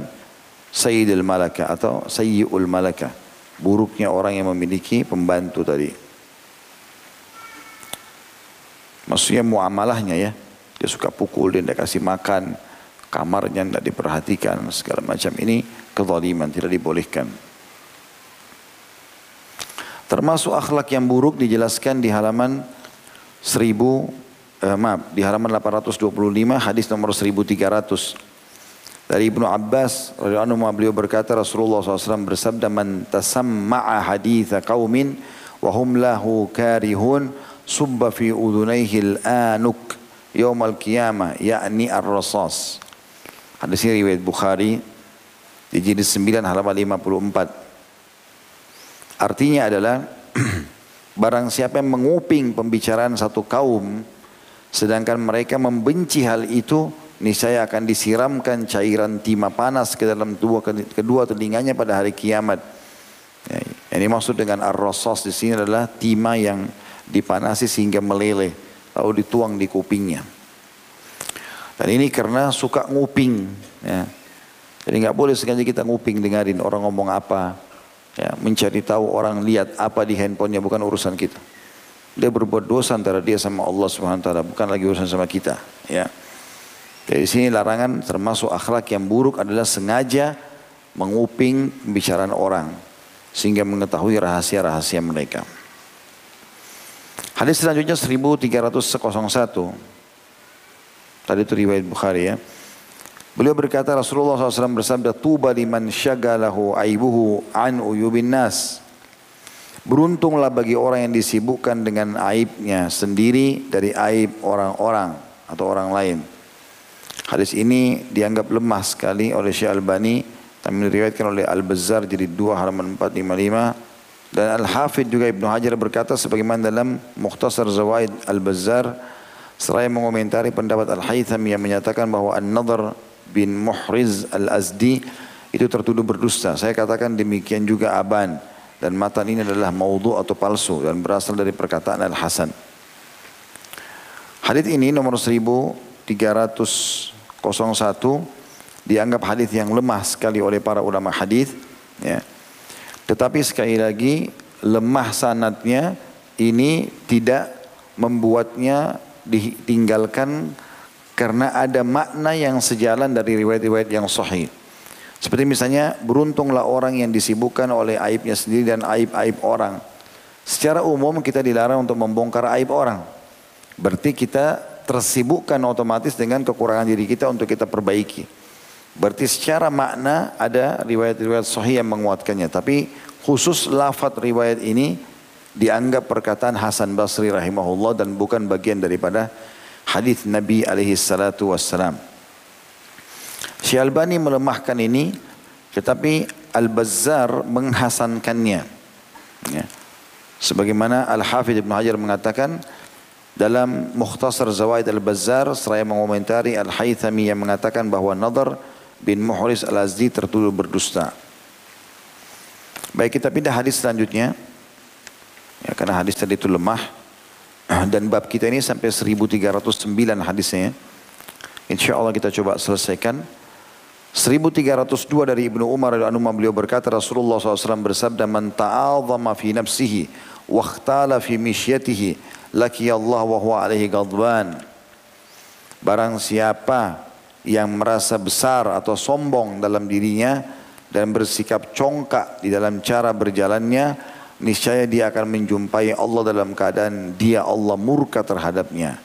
Sayyidul Malaka atau Sayyul Malaka. Buruknya orang yang memiliki pembantu tadi. Maksudnya muamalahnya ya. Dia suka pukul, dia tidak kasih makan. Kamarnya tidak diperhatikan. Segala macam ini kezaliman, tidak dibolehkan. Termasuk akhlak yang buruk dijelaskan di halaman 1000 eh, maaf di halaman 825 hadis nomor 1300 dari Ibnu Abbas radhiyallahu anhu beliau berkata Rasulullah SAW bersabda man tasamma'a haditha qaumin wa lahu karihun subba fi udunaihi al-anuk al qiyamah yakni ar-rasas hadis ini riwayat Bukhari di jilid 9 halaman 54 artinya adalah barang siapa yang menguping pembicaraan satu kaum Sedangkan mereka membenci hal itu, niscaya akan disiramkan cairan timah panas ke dalam dua, kedua telinganya pada hari kiamat. Ya, ini maksud dengan ar-rasas di sini adalah timah yang dipanasi sehingga meleleh, lalu dituang di kupingnya. Dan ini karena suka nguping. Ya. Jadi nggak boleh sengaja kita nguping dengarin orang ngomong apa. Ya, mencari tahu orang lihat apa di handphonenya bukan urusan kita. Dia berbuat dosa antara dia sama Allah Subhanahu wa taala, bukan lagi urusan sama kita, ya. Dari sini larangan termasuk akhlak yang buruk adalah sengaja menguping pembicaraan orang sehingga mengetahui rahasia-rahasia mereka. Hadis selanjutnya 1301. Tadi itu riwayat Bukhari ya. Beliau berkata Rasulullah SAW bersabda tuba liman syagalahu aibuhu an uyubin nas. Beruntunglah bagi orang yang disibukkan dengan aibnya sendiri dari aib orang-orang atau orang lain. Hadis ini dianggap lemah sekali oleh Syekh Albani tapi diriwayatkan oleh Al-Bazzar jadi 2 halaman 455 dan Al-Hafidh juga Ibnu Hajar berkata sebagaimana dalam Mukhtasar Zawaid Al-Bazzar seraya mengomentari pendapat Al-Haytham yang menyatakan bahwa An-Nadhr bin Muhriz Al-Azdi itu tertuduh berdusta. Saya katakan demikian juga Aban dan matan ini adalah maudhu atau palsu dan berasal dari perkataan Al-Hasan. Hadis ini nomor 1301 dianggap hadis yang lemah sekali oleh para ulama hadis ya. Tetapi sekali lagi lemah sanatnya ini tidak membuatnya ditinggalkan karena ada makna yang sejalan dari riwayat-riwayat yang sahih. Seperti misalnya beruntunglah orang yang disibukkan oleh aibnya sendiri dan aib-aib orang. Secara umum kita dilarang untuk membongkar aib orang. Berarti kita tersibukkan otomatis dengan kekurangan diri kita untuk kita perbaiki. Berarti secara makna ada riwayat-riwayat sahih yang menguatkannya. Tapi khusus lafad riwayat ini dianggap perkataan Hasan Basri rahimahullah dan bukan bagian daripada hadis Nabi alaihi salatu wassalam. Syekh Albani melemahkan ini tetapi Al-Bazzar menghasankannya. Ya. Sebagaimana Al-Hafidh Ibn Hajar mengatakan dalam Mukhtasar Zawaid Al-Bazzar seraya mengomentari Al-Haythami yang mengatakan bahwa Nadar bin Muhris Al-Azdi tertuduh berdusta. Baik kita pindah hadis selanjutnya. Ya, karena hadis tadi itu lemah. Dan bab kita ini sampai 1309 hadisnya. Insya Allah kita coba selesaikan. 1302 dari Ibnu Umar radhiyallahu beliau berkata Rasulullah SAW bersabda man ta'azama fi nafsihi wa ikhtala fi mishyatihi laki Allah wa huwa alaihi ghadban barang siapa yang merasa besar atau sombong dalam dirinya dan bersikap congkak di dalam cara berjalannya niscaya dia akan menjumpai Allah dalam keadaan dia Allah murka terhadapnya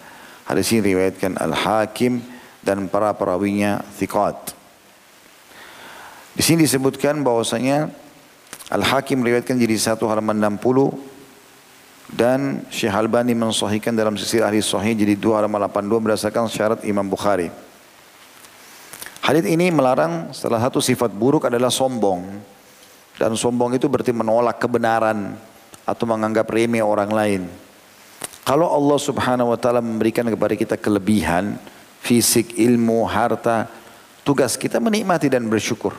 hadis ini riwayatkan Al-Hakim dan para perawinya thiqat di sini disebutkan bahwasanya Al-Hakim meriwayatkan jadi satu halaman 60 dan Syekh Albani mensahihkan dalam sisi ahli sahih jadi dua halaman 82 berdasarkan syarat Imam Bukhari. Hadis ini melarang salah satu sifat buruk adalah sombong. Dan sombong itu berarti menolak kebenaran atau menganggap remeh orang lain. Kalau Allah Subhanahu wa taala memberikan kepada kita kelebihan fisik, ilmu, harta, tugas kita menikmati dan bersyukur.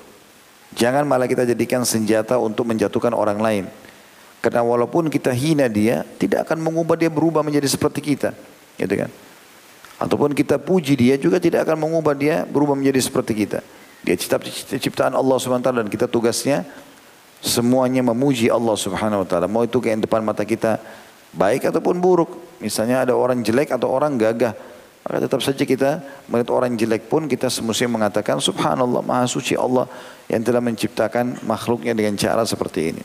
Jangan malah kita jadikan senjata untuk menjatuhkan orang lain. Karena walaupun kita hina dia, tidak akan mengubah dia berubah menjadi seperti kita. Gitu kan? Ataupun kita puji dia juga tidak akan mengubah dia berubah menjadi seperti kita. Dia ciptaan Allah SWT dan kita tugasnya semuanya memuji Allah Subhanahu wa taala. Mau itu kayak depan mata kita baik ataupun buruk. Misalnya ada orang jelek atau orang gagah, maka tetap saja kita melihat orang jelek pun kita semestinya mengatakan subhanallah maha suci Allah yang telah menciptakan makhluknya dengan cara seperti ini.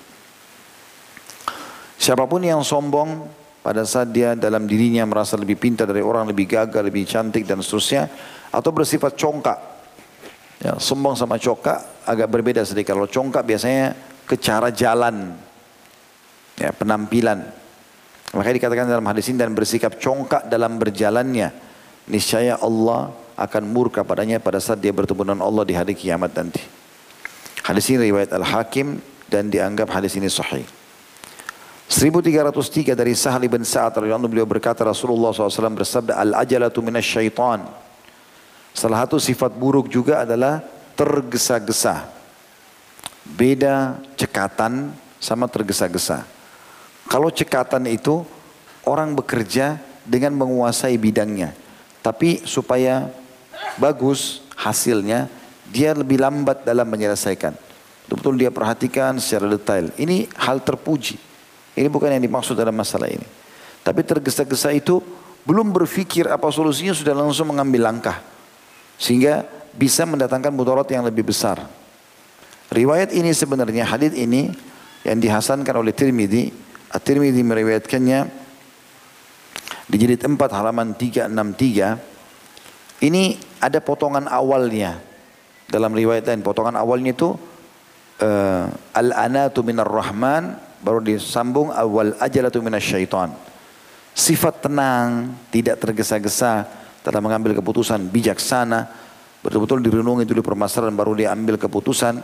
Siapa pun yang sombong pada saat dia dalam dirinya merasa lebih pintar dari orang, lebih gagah, lebih cantik dan seterusnya, atau bersifat congkak. Ya, sombong sama congkak agak berbeda sedikit. Kalau congkak biasanya ke cara jalan, ya, penampilan. Makanya dikatakan dalam hadis ini dan bersikap congkak dalam berjalannya. Niscaya Allah akan murka padanya pada saat dia bertemu dengan Allah di hari kiamat nanti. Hadis ini riwayat Al-Hakim dan dianggap hadis ini sahih. 1303 dari Sahal bin Sa'ad radhiyallahu beliau berkata Rasulullah SAW bersabda al-ajalatu minasyaitan. Salah satu sifat buruk juga adalah tergesa-gesa. Beda cekatan sama tergesa-gesa. Kalau cekatan itu orang bekerja dengan menguasai bidangnya. Tapi supaya bagus hasilnya dia lebih lambat dalam menyelesaikan. Betul-betul dia perhatikan secara detail. Ini hal terpuji. Ini bukan yang dimaksud dalam masalah ini. Tapi tergesa-gesa itu belum berpikir apa solusinya sudah langsung mengambil langkah. Sehingga bisa mendatangkan mudarat yang lebih besar. Riwayat ini sebenarnya hadis ini yang dihasankan oleh Tirmidzi. At-Tirmidzi meriwayatkannya di jilid 4 halaman 363. Ini ada potongan awalnya dalam riwayat lain. Potongan awalnya itu uh, al-anatu minar rahman baru disambung awal ajalatu minasyaitan. Sifat tenang, tidak tergesa-gesa dalam mengambil keputusan bijaksana, betul-betul direnungi dulu permasalahan baru diambil keputusan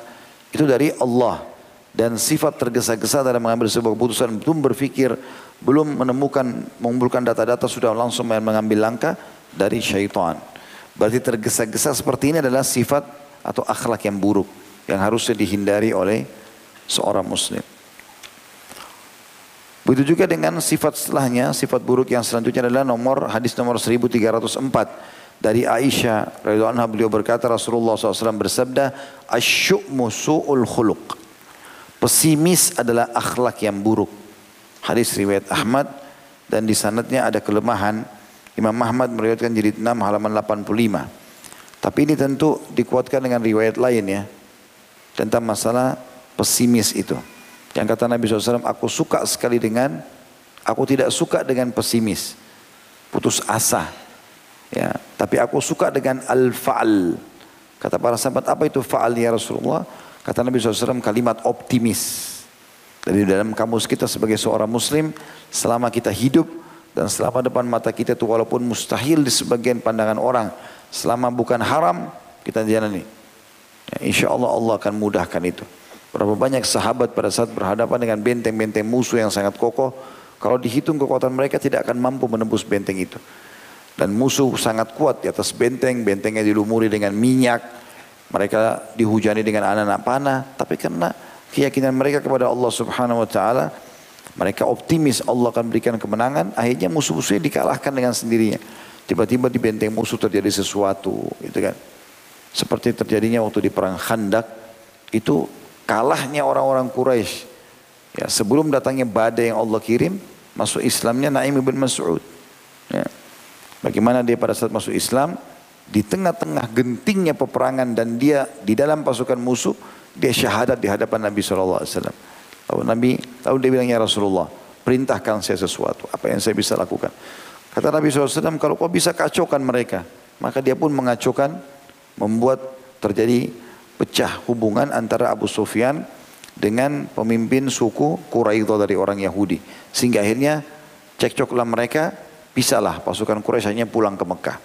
itu dari Allah. Dan sifat tergesa-gesa dalam mengambil sebuah keputusan belum berpikir belum menemukan mengumpulkan data-data sudah langsung mengambil langkah dari syaitan. Berarti tergesa-gesa seperti ini adalah sifat atau akhlak yang buruk yang harusnya dihindari oleh seorang muslim Begitu juga dengan sifat setelahnya, sifat buruk yang selanjutnya adalah nomor hadis nomor 1304 dari Aisyah radhiyallahu anha beliau berkata Rasulullah SAW bersabda asyu'mu su'ul khuluq. Pesimis adalah akhlak yang buruk. Hadis riwayat Ahmad dan di sanadnya ada kelemahan. Imam Ahmad meriwayatkan jilid 6 halaman 85 tapi ini tentu dikuatkan dengan riwayat lain ya tentang masalah pesimis itu yang kata Nabi SAW, aku suka sekali dengan, aku tidak suka dengan pesimis, putus asa. Ya, tapi aku suka dengan al-fa'al. Kata para sahabat, apa itu fa'al ya Rasulullah? Kata Nabi SAW, kalimat optimis. Dari dalam kamus kita sebagai seorang muslim, selama kita hidup dan selama depan mata kita itu walaupun mustahil di sebagian pandangan orang, selama bukan haram, kita jalani. Ya, insya Allah Allah akan mudahkan itu. Berapa banyak sahabat pada saat berhadapan dengan benteng-benteng musuh yang sangat kokoh. Kalau dihitung kekuatan mereka tidak akan mampu menembus benteng itu. Dan musuh sangat kuat di atas benteng. Bentengnya dilumuri dengan minyak. Mereka dihujani dengan anak-anak panah. Tapi karena keyakinan mereka kepada Allah subhanahu wa ta'ala. Mereka optimis Allah akan berikan kemenangan. Akhirnya musuh-musuhnya dikalahkan dengan sendirinya. Tiba-tiba di benteng musuh terjadi sesuatu. Gitu kan. Seperti terjadinya waktu di perang Khandak. Itu kalahnya orang-orang Quraisy. Ya, sebelum datangnya badai yang Allah kirim, masuk Islamnya Naim bin Mas'ud. Ya. Bagaimana dia pada saat masuk Islam, di tengah-tengah gentingnya peperangan dan dia di dalam pasukan musuh, dia syahadat di hadapan Nabi SAW. Lalu Nabi, lalu dia bilang, ya Rasulullah, perintahkan saya sesuatu, apa yang saya bisa lakukan. Kata Nabi SAW, kalau kau bisa kacaukan mereka, maka dia pun mengacaukan, membuat terjadi pecah hubungan antara Abu Sufyan dengan pemimpin suku Quraidah dari orang Yahudi. Sehingga akhirnya cekcoklah mereka, pisalah pasukan Quraisy hanya pulang ke Mekah.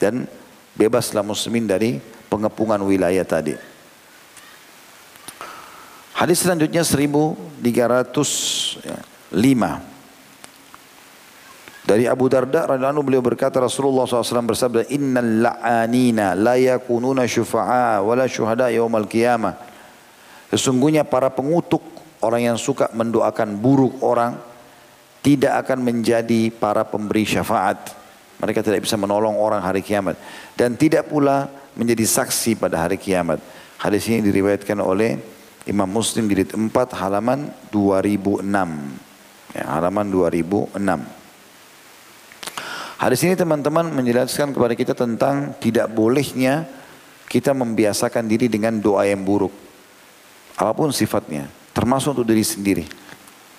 Dan bebaslah muslimin dari pengepungan wilayah tadi. Hadis selanjutnya 1305. Dari Abu Darda radhiyallahu beliau berkata Rasulullah SAW bersabda innal la'anina la yakununa syufa'a wala syuhada yaumal qiyamah. Sesungguhnya para pengutuk orang yang suka mendoakan buruk orang tidak akan menjadi para pemberi syafaat. Mereka tidak bisa menolong orang hari kiamat. Dan tidak pula menjadi saksi pada hari kiamat. Hadis ini diriwayatkan oleh Imam Muslim di 4 halaman 2006. Ya, halaman 2006. Hadis ini teman-teman menjelaskan kepada kita tentang tidak bolehnya kita membiasakan diri dengan doa yang buruk. Apa pun sifatnya, termasuk untuk diri sendiri.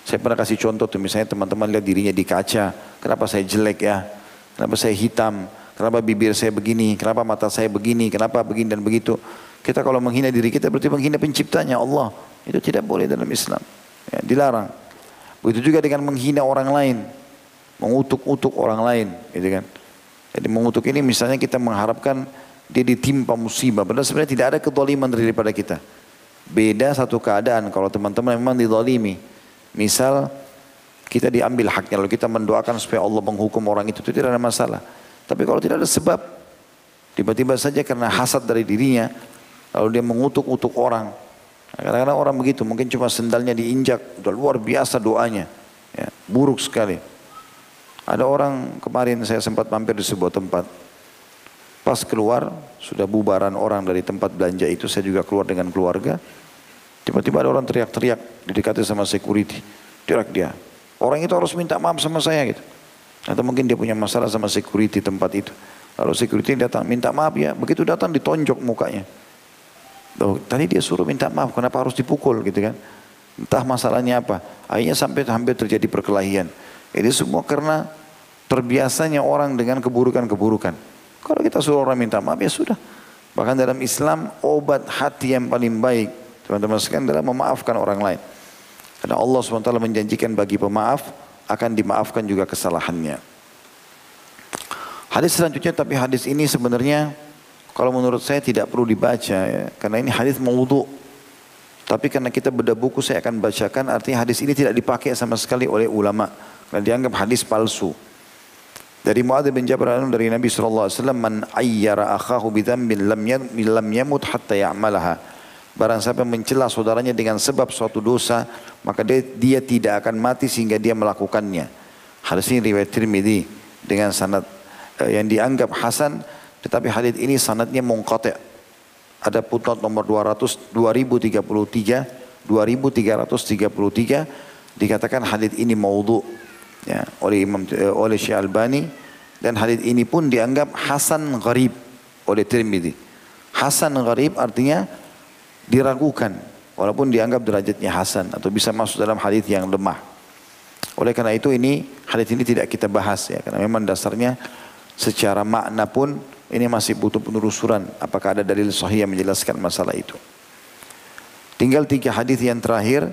Saya pernah kasih contoh tuh misalnya teman-teman lihat dirinya di kaca, kenapa saya jelek ya, kenapa saya hitam, kenapa bibir saya begini, kenapa mata saya begini, kenapa begini dan begitu. Kita kalau menghina diri kita berarti menghina penciptanya Allah. Itu tidak boleh dalam Islam. Ya, dilarang. Begitu juga dengan menghina orang lain mengutuk-utuk orang lain, gitu kan. Jadi mengutuk ini misalnya kita mengharapkan dia ditimpa musibah, padahal sebenarnya tidak ada kedoliman daripada kita. Beda satu keadaan kalau teman-teman memang didolimi. Misal kita diambil haknya, lalu kita mendoakan supaya Allah menghukum orang itu, itu tidak ada masalah. Tapi kalau tidak ada sebab, tiba-tiba saja karena hasad dari dirinya, lalu dia mengutuk-utuk orang. Nah, kadang-kadang orang begitu, mungkin cuma sendalnya diinjak, udah luar biasa doanya. Ya, buruk sekali. Ada orang kemarin saya sempat mampir di sebuah tempat. Pas keluar, sudah bubaran orang dari tempat belanja itu, saya juga keluar dengan keluarga. Tiba-tiba ada orang teriak-teriak, didekati sama security. Teriak dia. Orang itu harus minta maaf sama saya gitu. Atau mungkin dia punya masalah sama security tempat itu. Lalu security datang, minta maaf ya. Begitu datang ditonjok mukanya. Loh, tadi dia suruh minta maaf, kenapa harus dipukul gitu kan? Entah masalahnya apa. Akhirnya sampai hampir terjadi perkelahian. Ini semua karena terbiasanya orang dengan keburukan-keburukan. Kalau kita suruh orang minta maaf ya sudah. Bahkan dalam Islam obat hati yang paling baik teman-teman sekalian adalah memaafkan orang lain. Karena Allah SWT menjanjikan bagi pemaaf akan dimaafkan juga kesalahannya. Hadis selanjutnya tapi hadis ini sebenarnya kalau menurut saya tidak perlu dibaca ya, karena ini hadis maudhu. Tapi karena kita beda buku saya akan bacakan artinya hadis ini tidak dipakai sama sekali oleh ulama karena dianggap hadis palsu. Dari Muadz bin Jabal dari Nabi SAW, Man ayyara akhahu bidhambin lam, lam yamut hatta ya'malaha. Barang siapa mencela saudaranya dengan sebab suatu dosa, maka dia, dia tidak akan mati sehingga dia melakukannya. Hadis ini riwayat Tirmidzi dengan sanad eh, yang dianggap hasan, tetapi hadis ini sanadnya mungqati'. Ada putnot nomor 200 2033 2333 dikatakan hadis ini maudhu ya, oleh Imam eh, oleh Syekh Albani dan hadis ini pun dianggap hasan gharib oleh Tirmidzi. Hasan gharib artinya diragukan walaupun dianggap derajatnya hasan atau bisa masuk dalam hadis yang lemah. Oleh karena itu ini hadis ini tidak kita bahas ya karena memang dasarnya secara makna pun ini masih butuh penelusuran apakah ada dalil sahih yang menjelaskan masalah itu. Tinggal tiga hadis yang terakhir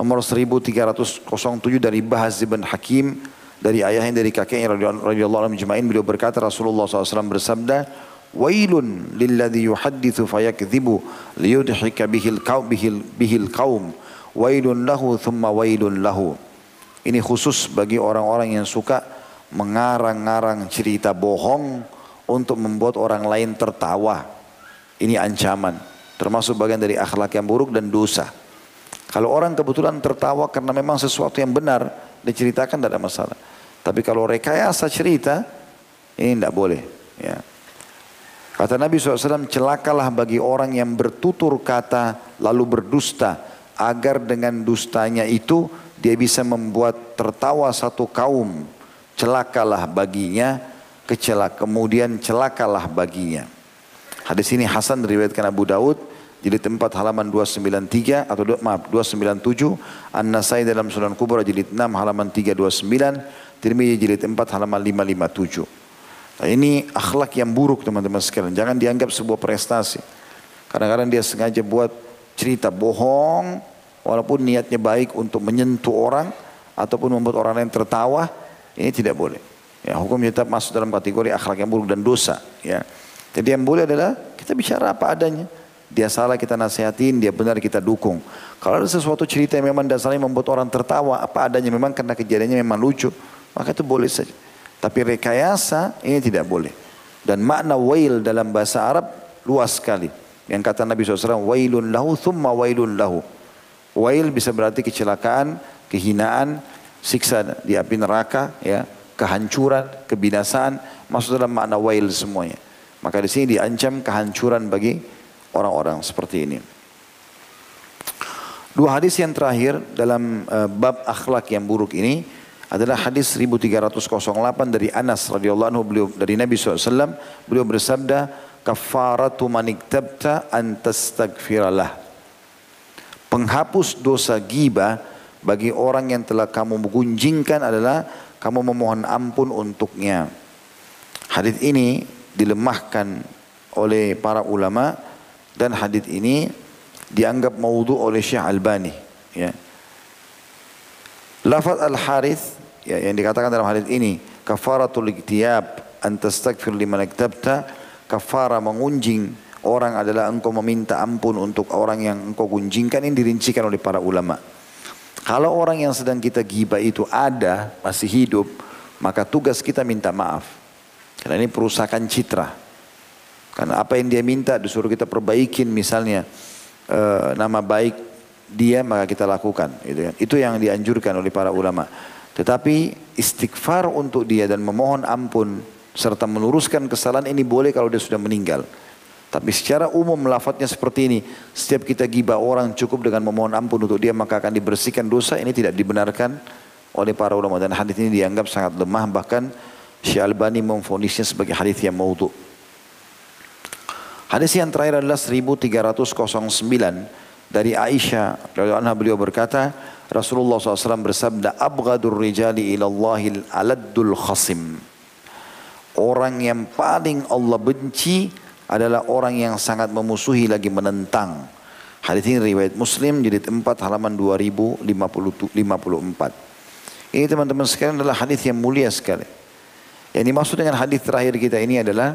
nomor 1307 dari Bahaz bin Hakim dari ayahnya dari kakeknya radhiyallahu anhu jemain beliau berkata Rasulullah SAW bersabda Wailun lilladhi yuhaddithu fayakdhibu liyudhika bihil qaum bihil, bihil qaum wailun lahu thumma wailun lahu. Ini khusus bagi orang-orang yang suka mengarang-arang cerita bohong untuk membuat orang lain tertawa. Ini ancaman termasuk bagian dari akhlak yang buruk dan dosa kalau orang kebetulan tertawa karena memang sesuatu yang benar diceritakan tidak ada masalah. Tapi kalau rekayasa cerita ini tidak boleh. Ya. Kata Nabi SAW, celakalah bagi orang yang bertutur kata lalu berdusta agar dengan dustanya itu dia bisa membuat tertawa satu kaum. Celakalah baginya, kecelak kemudian celakalah baginya. Hadis ini Hasan diriwayatkan Abu Daud jilid 4 halaman 293 atau maaf 297 An-Nasai dalam Sunan Kubra jilid 6 halaman 329 Tirmidzi jilid 4 halaman 557 nah, ini akhlak yang buruk teman-teman sekalian. Jangan dianggap sebuah prestasi. Kadang-kadang dia sengaja buat cerita bohong walaupun niatnya baik untuk menyentuh orang ataupun membuat orang lain tertawa ini tidak boleh. Ya hukumnya tetap masuk dalam kategori akhlak yang buruk dan dosa ya. Jadi yang boleh adalah kita bicara apa adanya dia salah kita nasihatin, dia benar kita dukung. Kalau ada sesuatu cerita yang memang dasarnya membuat orang tertawa, apa adanya memang karena kejadiannya memang lucu, maka itu boleh saja. Tapi rekayasa ini tidak boleh. Dan makna wail dalam bahasa Arab luas sekali. Yang kata Nabi SAW, wailun lahu thumma wailun lahu. Wail bisa berarti kecelakaan, kehinaan, siksa di api neraka, ya, kehancuran, kebinasaan, masuk dalam makna wail semuanya. Maka di sini diancam kehancuran bagi orang-orang seperti ini. Dua hadis yang terakhir dalam uh, bab akhlak yang buruk ini adalah hadis 1308 dari Anas radhiyallahu anhu. Beliau dari Nabi SAW beliau bersabda kafaratu maniktabta antastagfiralah penghapus dosa giba bagi orang yang telah kamu gunjingkan adalah kamu memohon ampun untuknya. Hadis ini dilemahkan oleh para ulama dan hadis ini dianggap maudhu oleh Syekh Albani ya. Lafaz Al-Harith ya, yang dikatakan dalam hadis ini kafaratul iktiyab antastaghfir liman iktabta. Kafara mengunjing orang adalah engkau meminta ampun untuk orang yang engkau gunjingkan. Ini dirincikan oleh para ulama. Kalau orang yang sedang kita giba itu ada masih hidup maka tugas kita minta maaf. Karena ini perusakan citra karena apa yang dia minta disuruh kita perbaikin misalnya uh, nama baik dia maka kita lakukan gitu kan. Itu yang dianjurkan oleh para ulama. Tetapi istighfar untuk dia dan memohon ampun serta meluruskan kesalahan ini boleh kalau dia sudah meninggal. Tapi secara umum lafadznya seperti ini. Setiap kita gibah orang cukup dengan memohon ampun untuk dia maka akan dibersihkan dosa. Ini tidak dibenarkan oleh para ulama. Dan hadis ini dianggap sangat lemah. Bahkan Syalbani memfonisnya sebagai hadis yang maudhu. Hadis yang terakhir adalah 1309 dari Aisyah anha. Beliau berkata Rasulullah SAW bersabda abgadur rijali ilallahil aladdul khasim. Orang yang paling Allah benci adalah orang yang sangat memusuhi lagi menentang. Hadis ini riwayat Muslim jadi 4 halaman 2054 ini teman-teman sekalian adalah hadis yang mulia sekali. Yang dimaksud dengan hadis terakhir kita ini adalah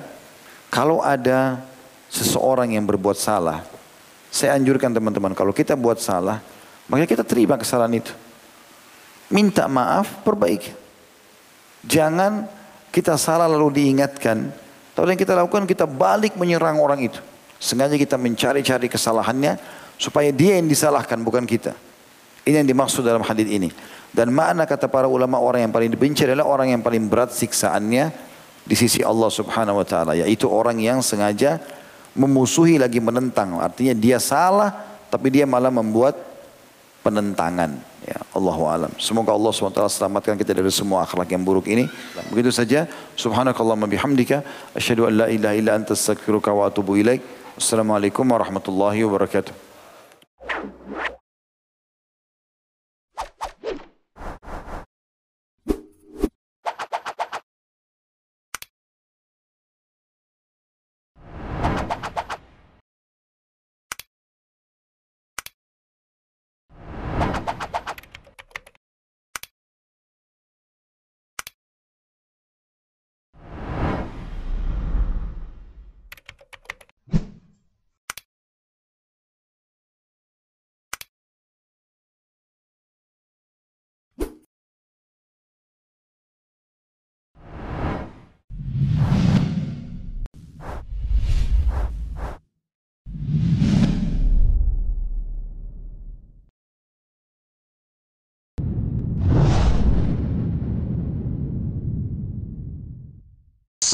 kalau ada seseorang yang berbuat salah saya anjurkan teman-teman kalau kita buat salah, maka kita terima kesalahan itu. Minta maaf, perbaiki. Jangan kita salah lalu diingatkan. Tapi yang kita lakukan kita balik menyerang orang itu. Sengaja kita mencari-cari kesalahannya supaya dia yang disalahkan bukan kita. Ini yang dimaksud dalam hadis ini. Dan mana kata para ulama orang yang paling dibenci adalah orang yang paling berat siksaannya di sisi Allah Subhanahu wa taala yaitu orang yang sengaja memusuhi lagi menentang. Artinya dia salah tapi dia malah membuat penentangan. Ya, Allah alam. Semoga Allah SWT selamatkan kita dari semua akhlak yang buruk ini. Begitu saja. Subhanakallah bihamdika. Asyhadu an la ilaha illa anta astaghfiruka wa atubu. Assalamualaikum warahmatullahi wabarakatuh.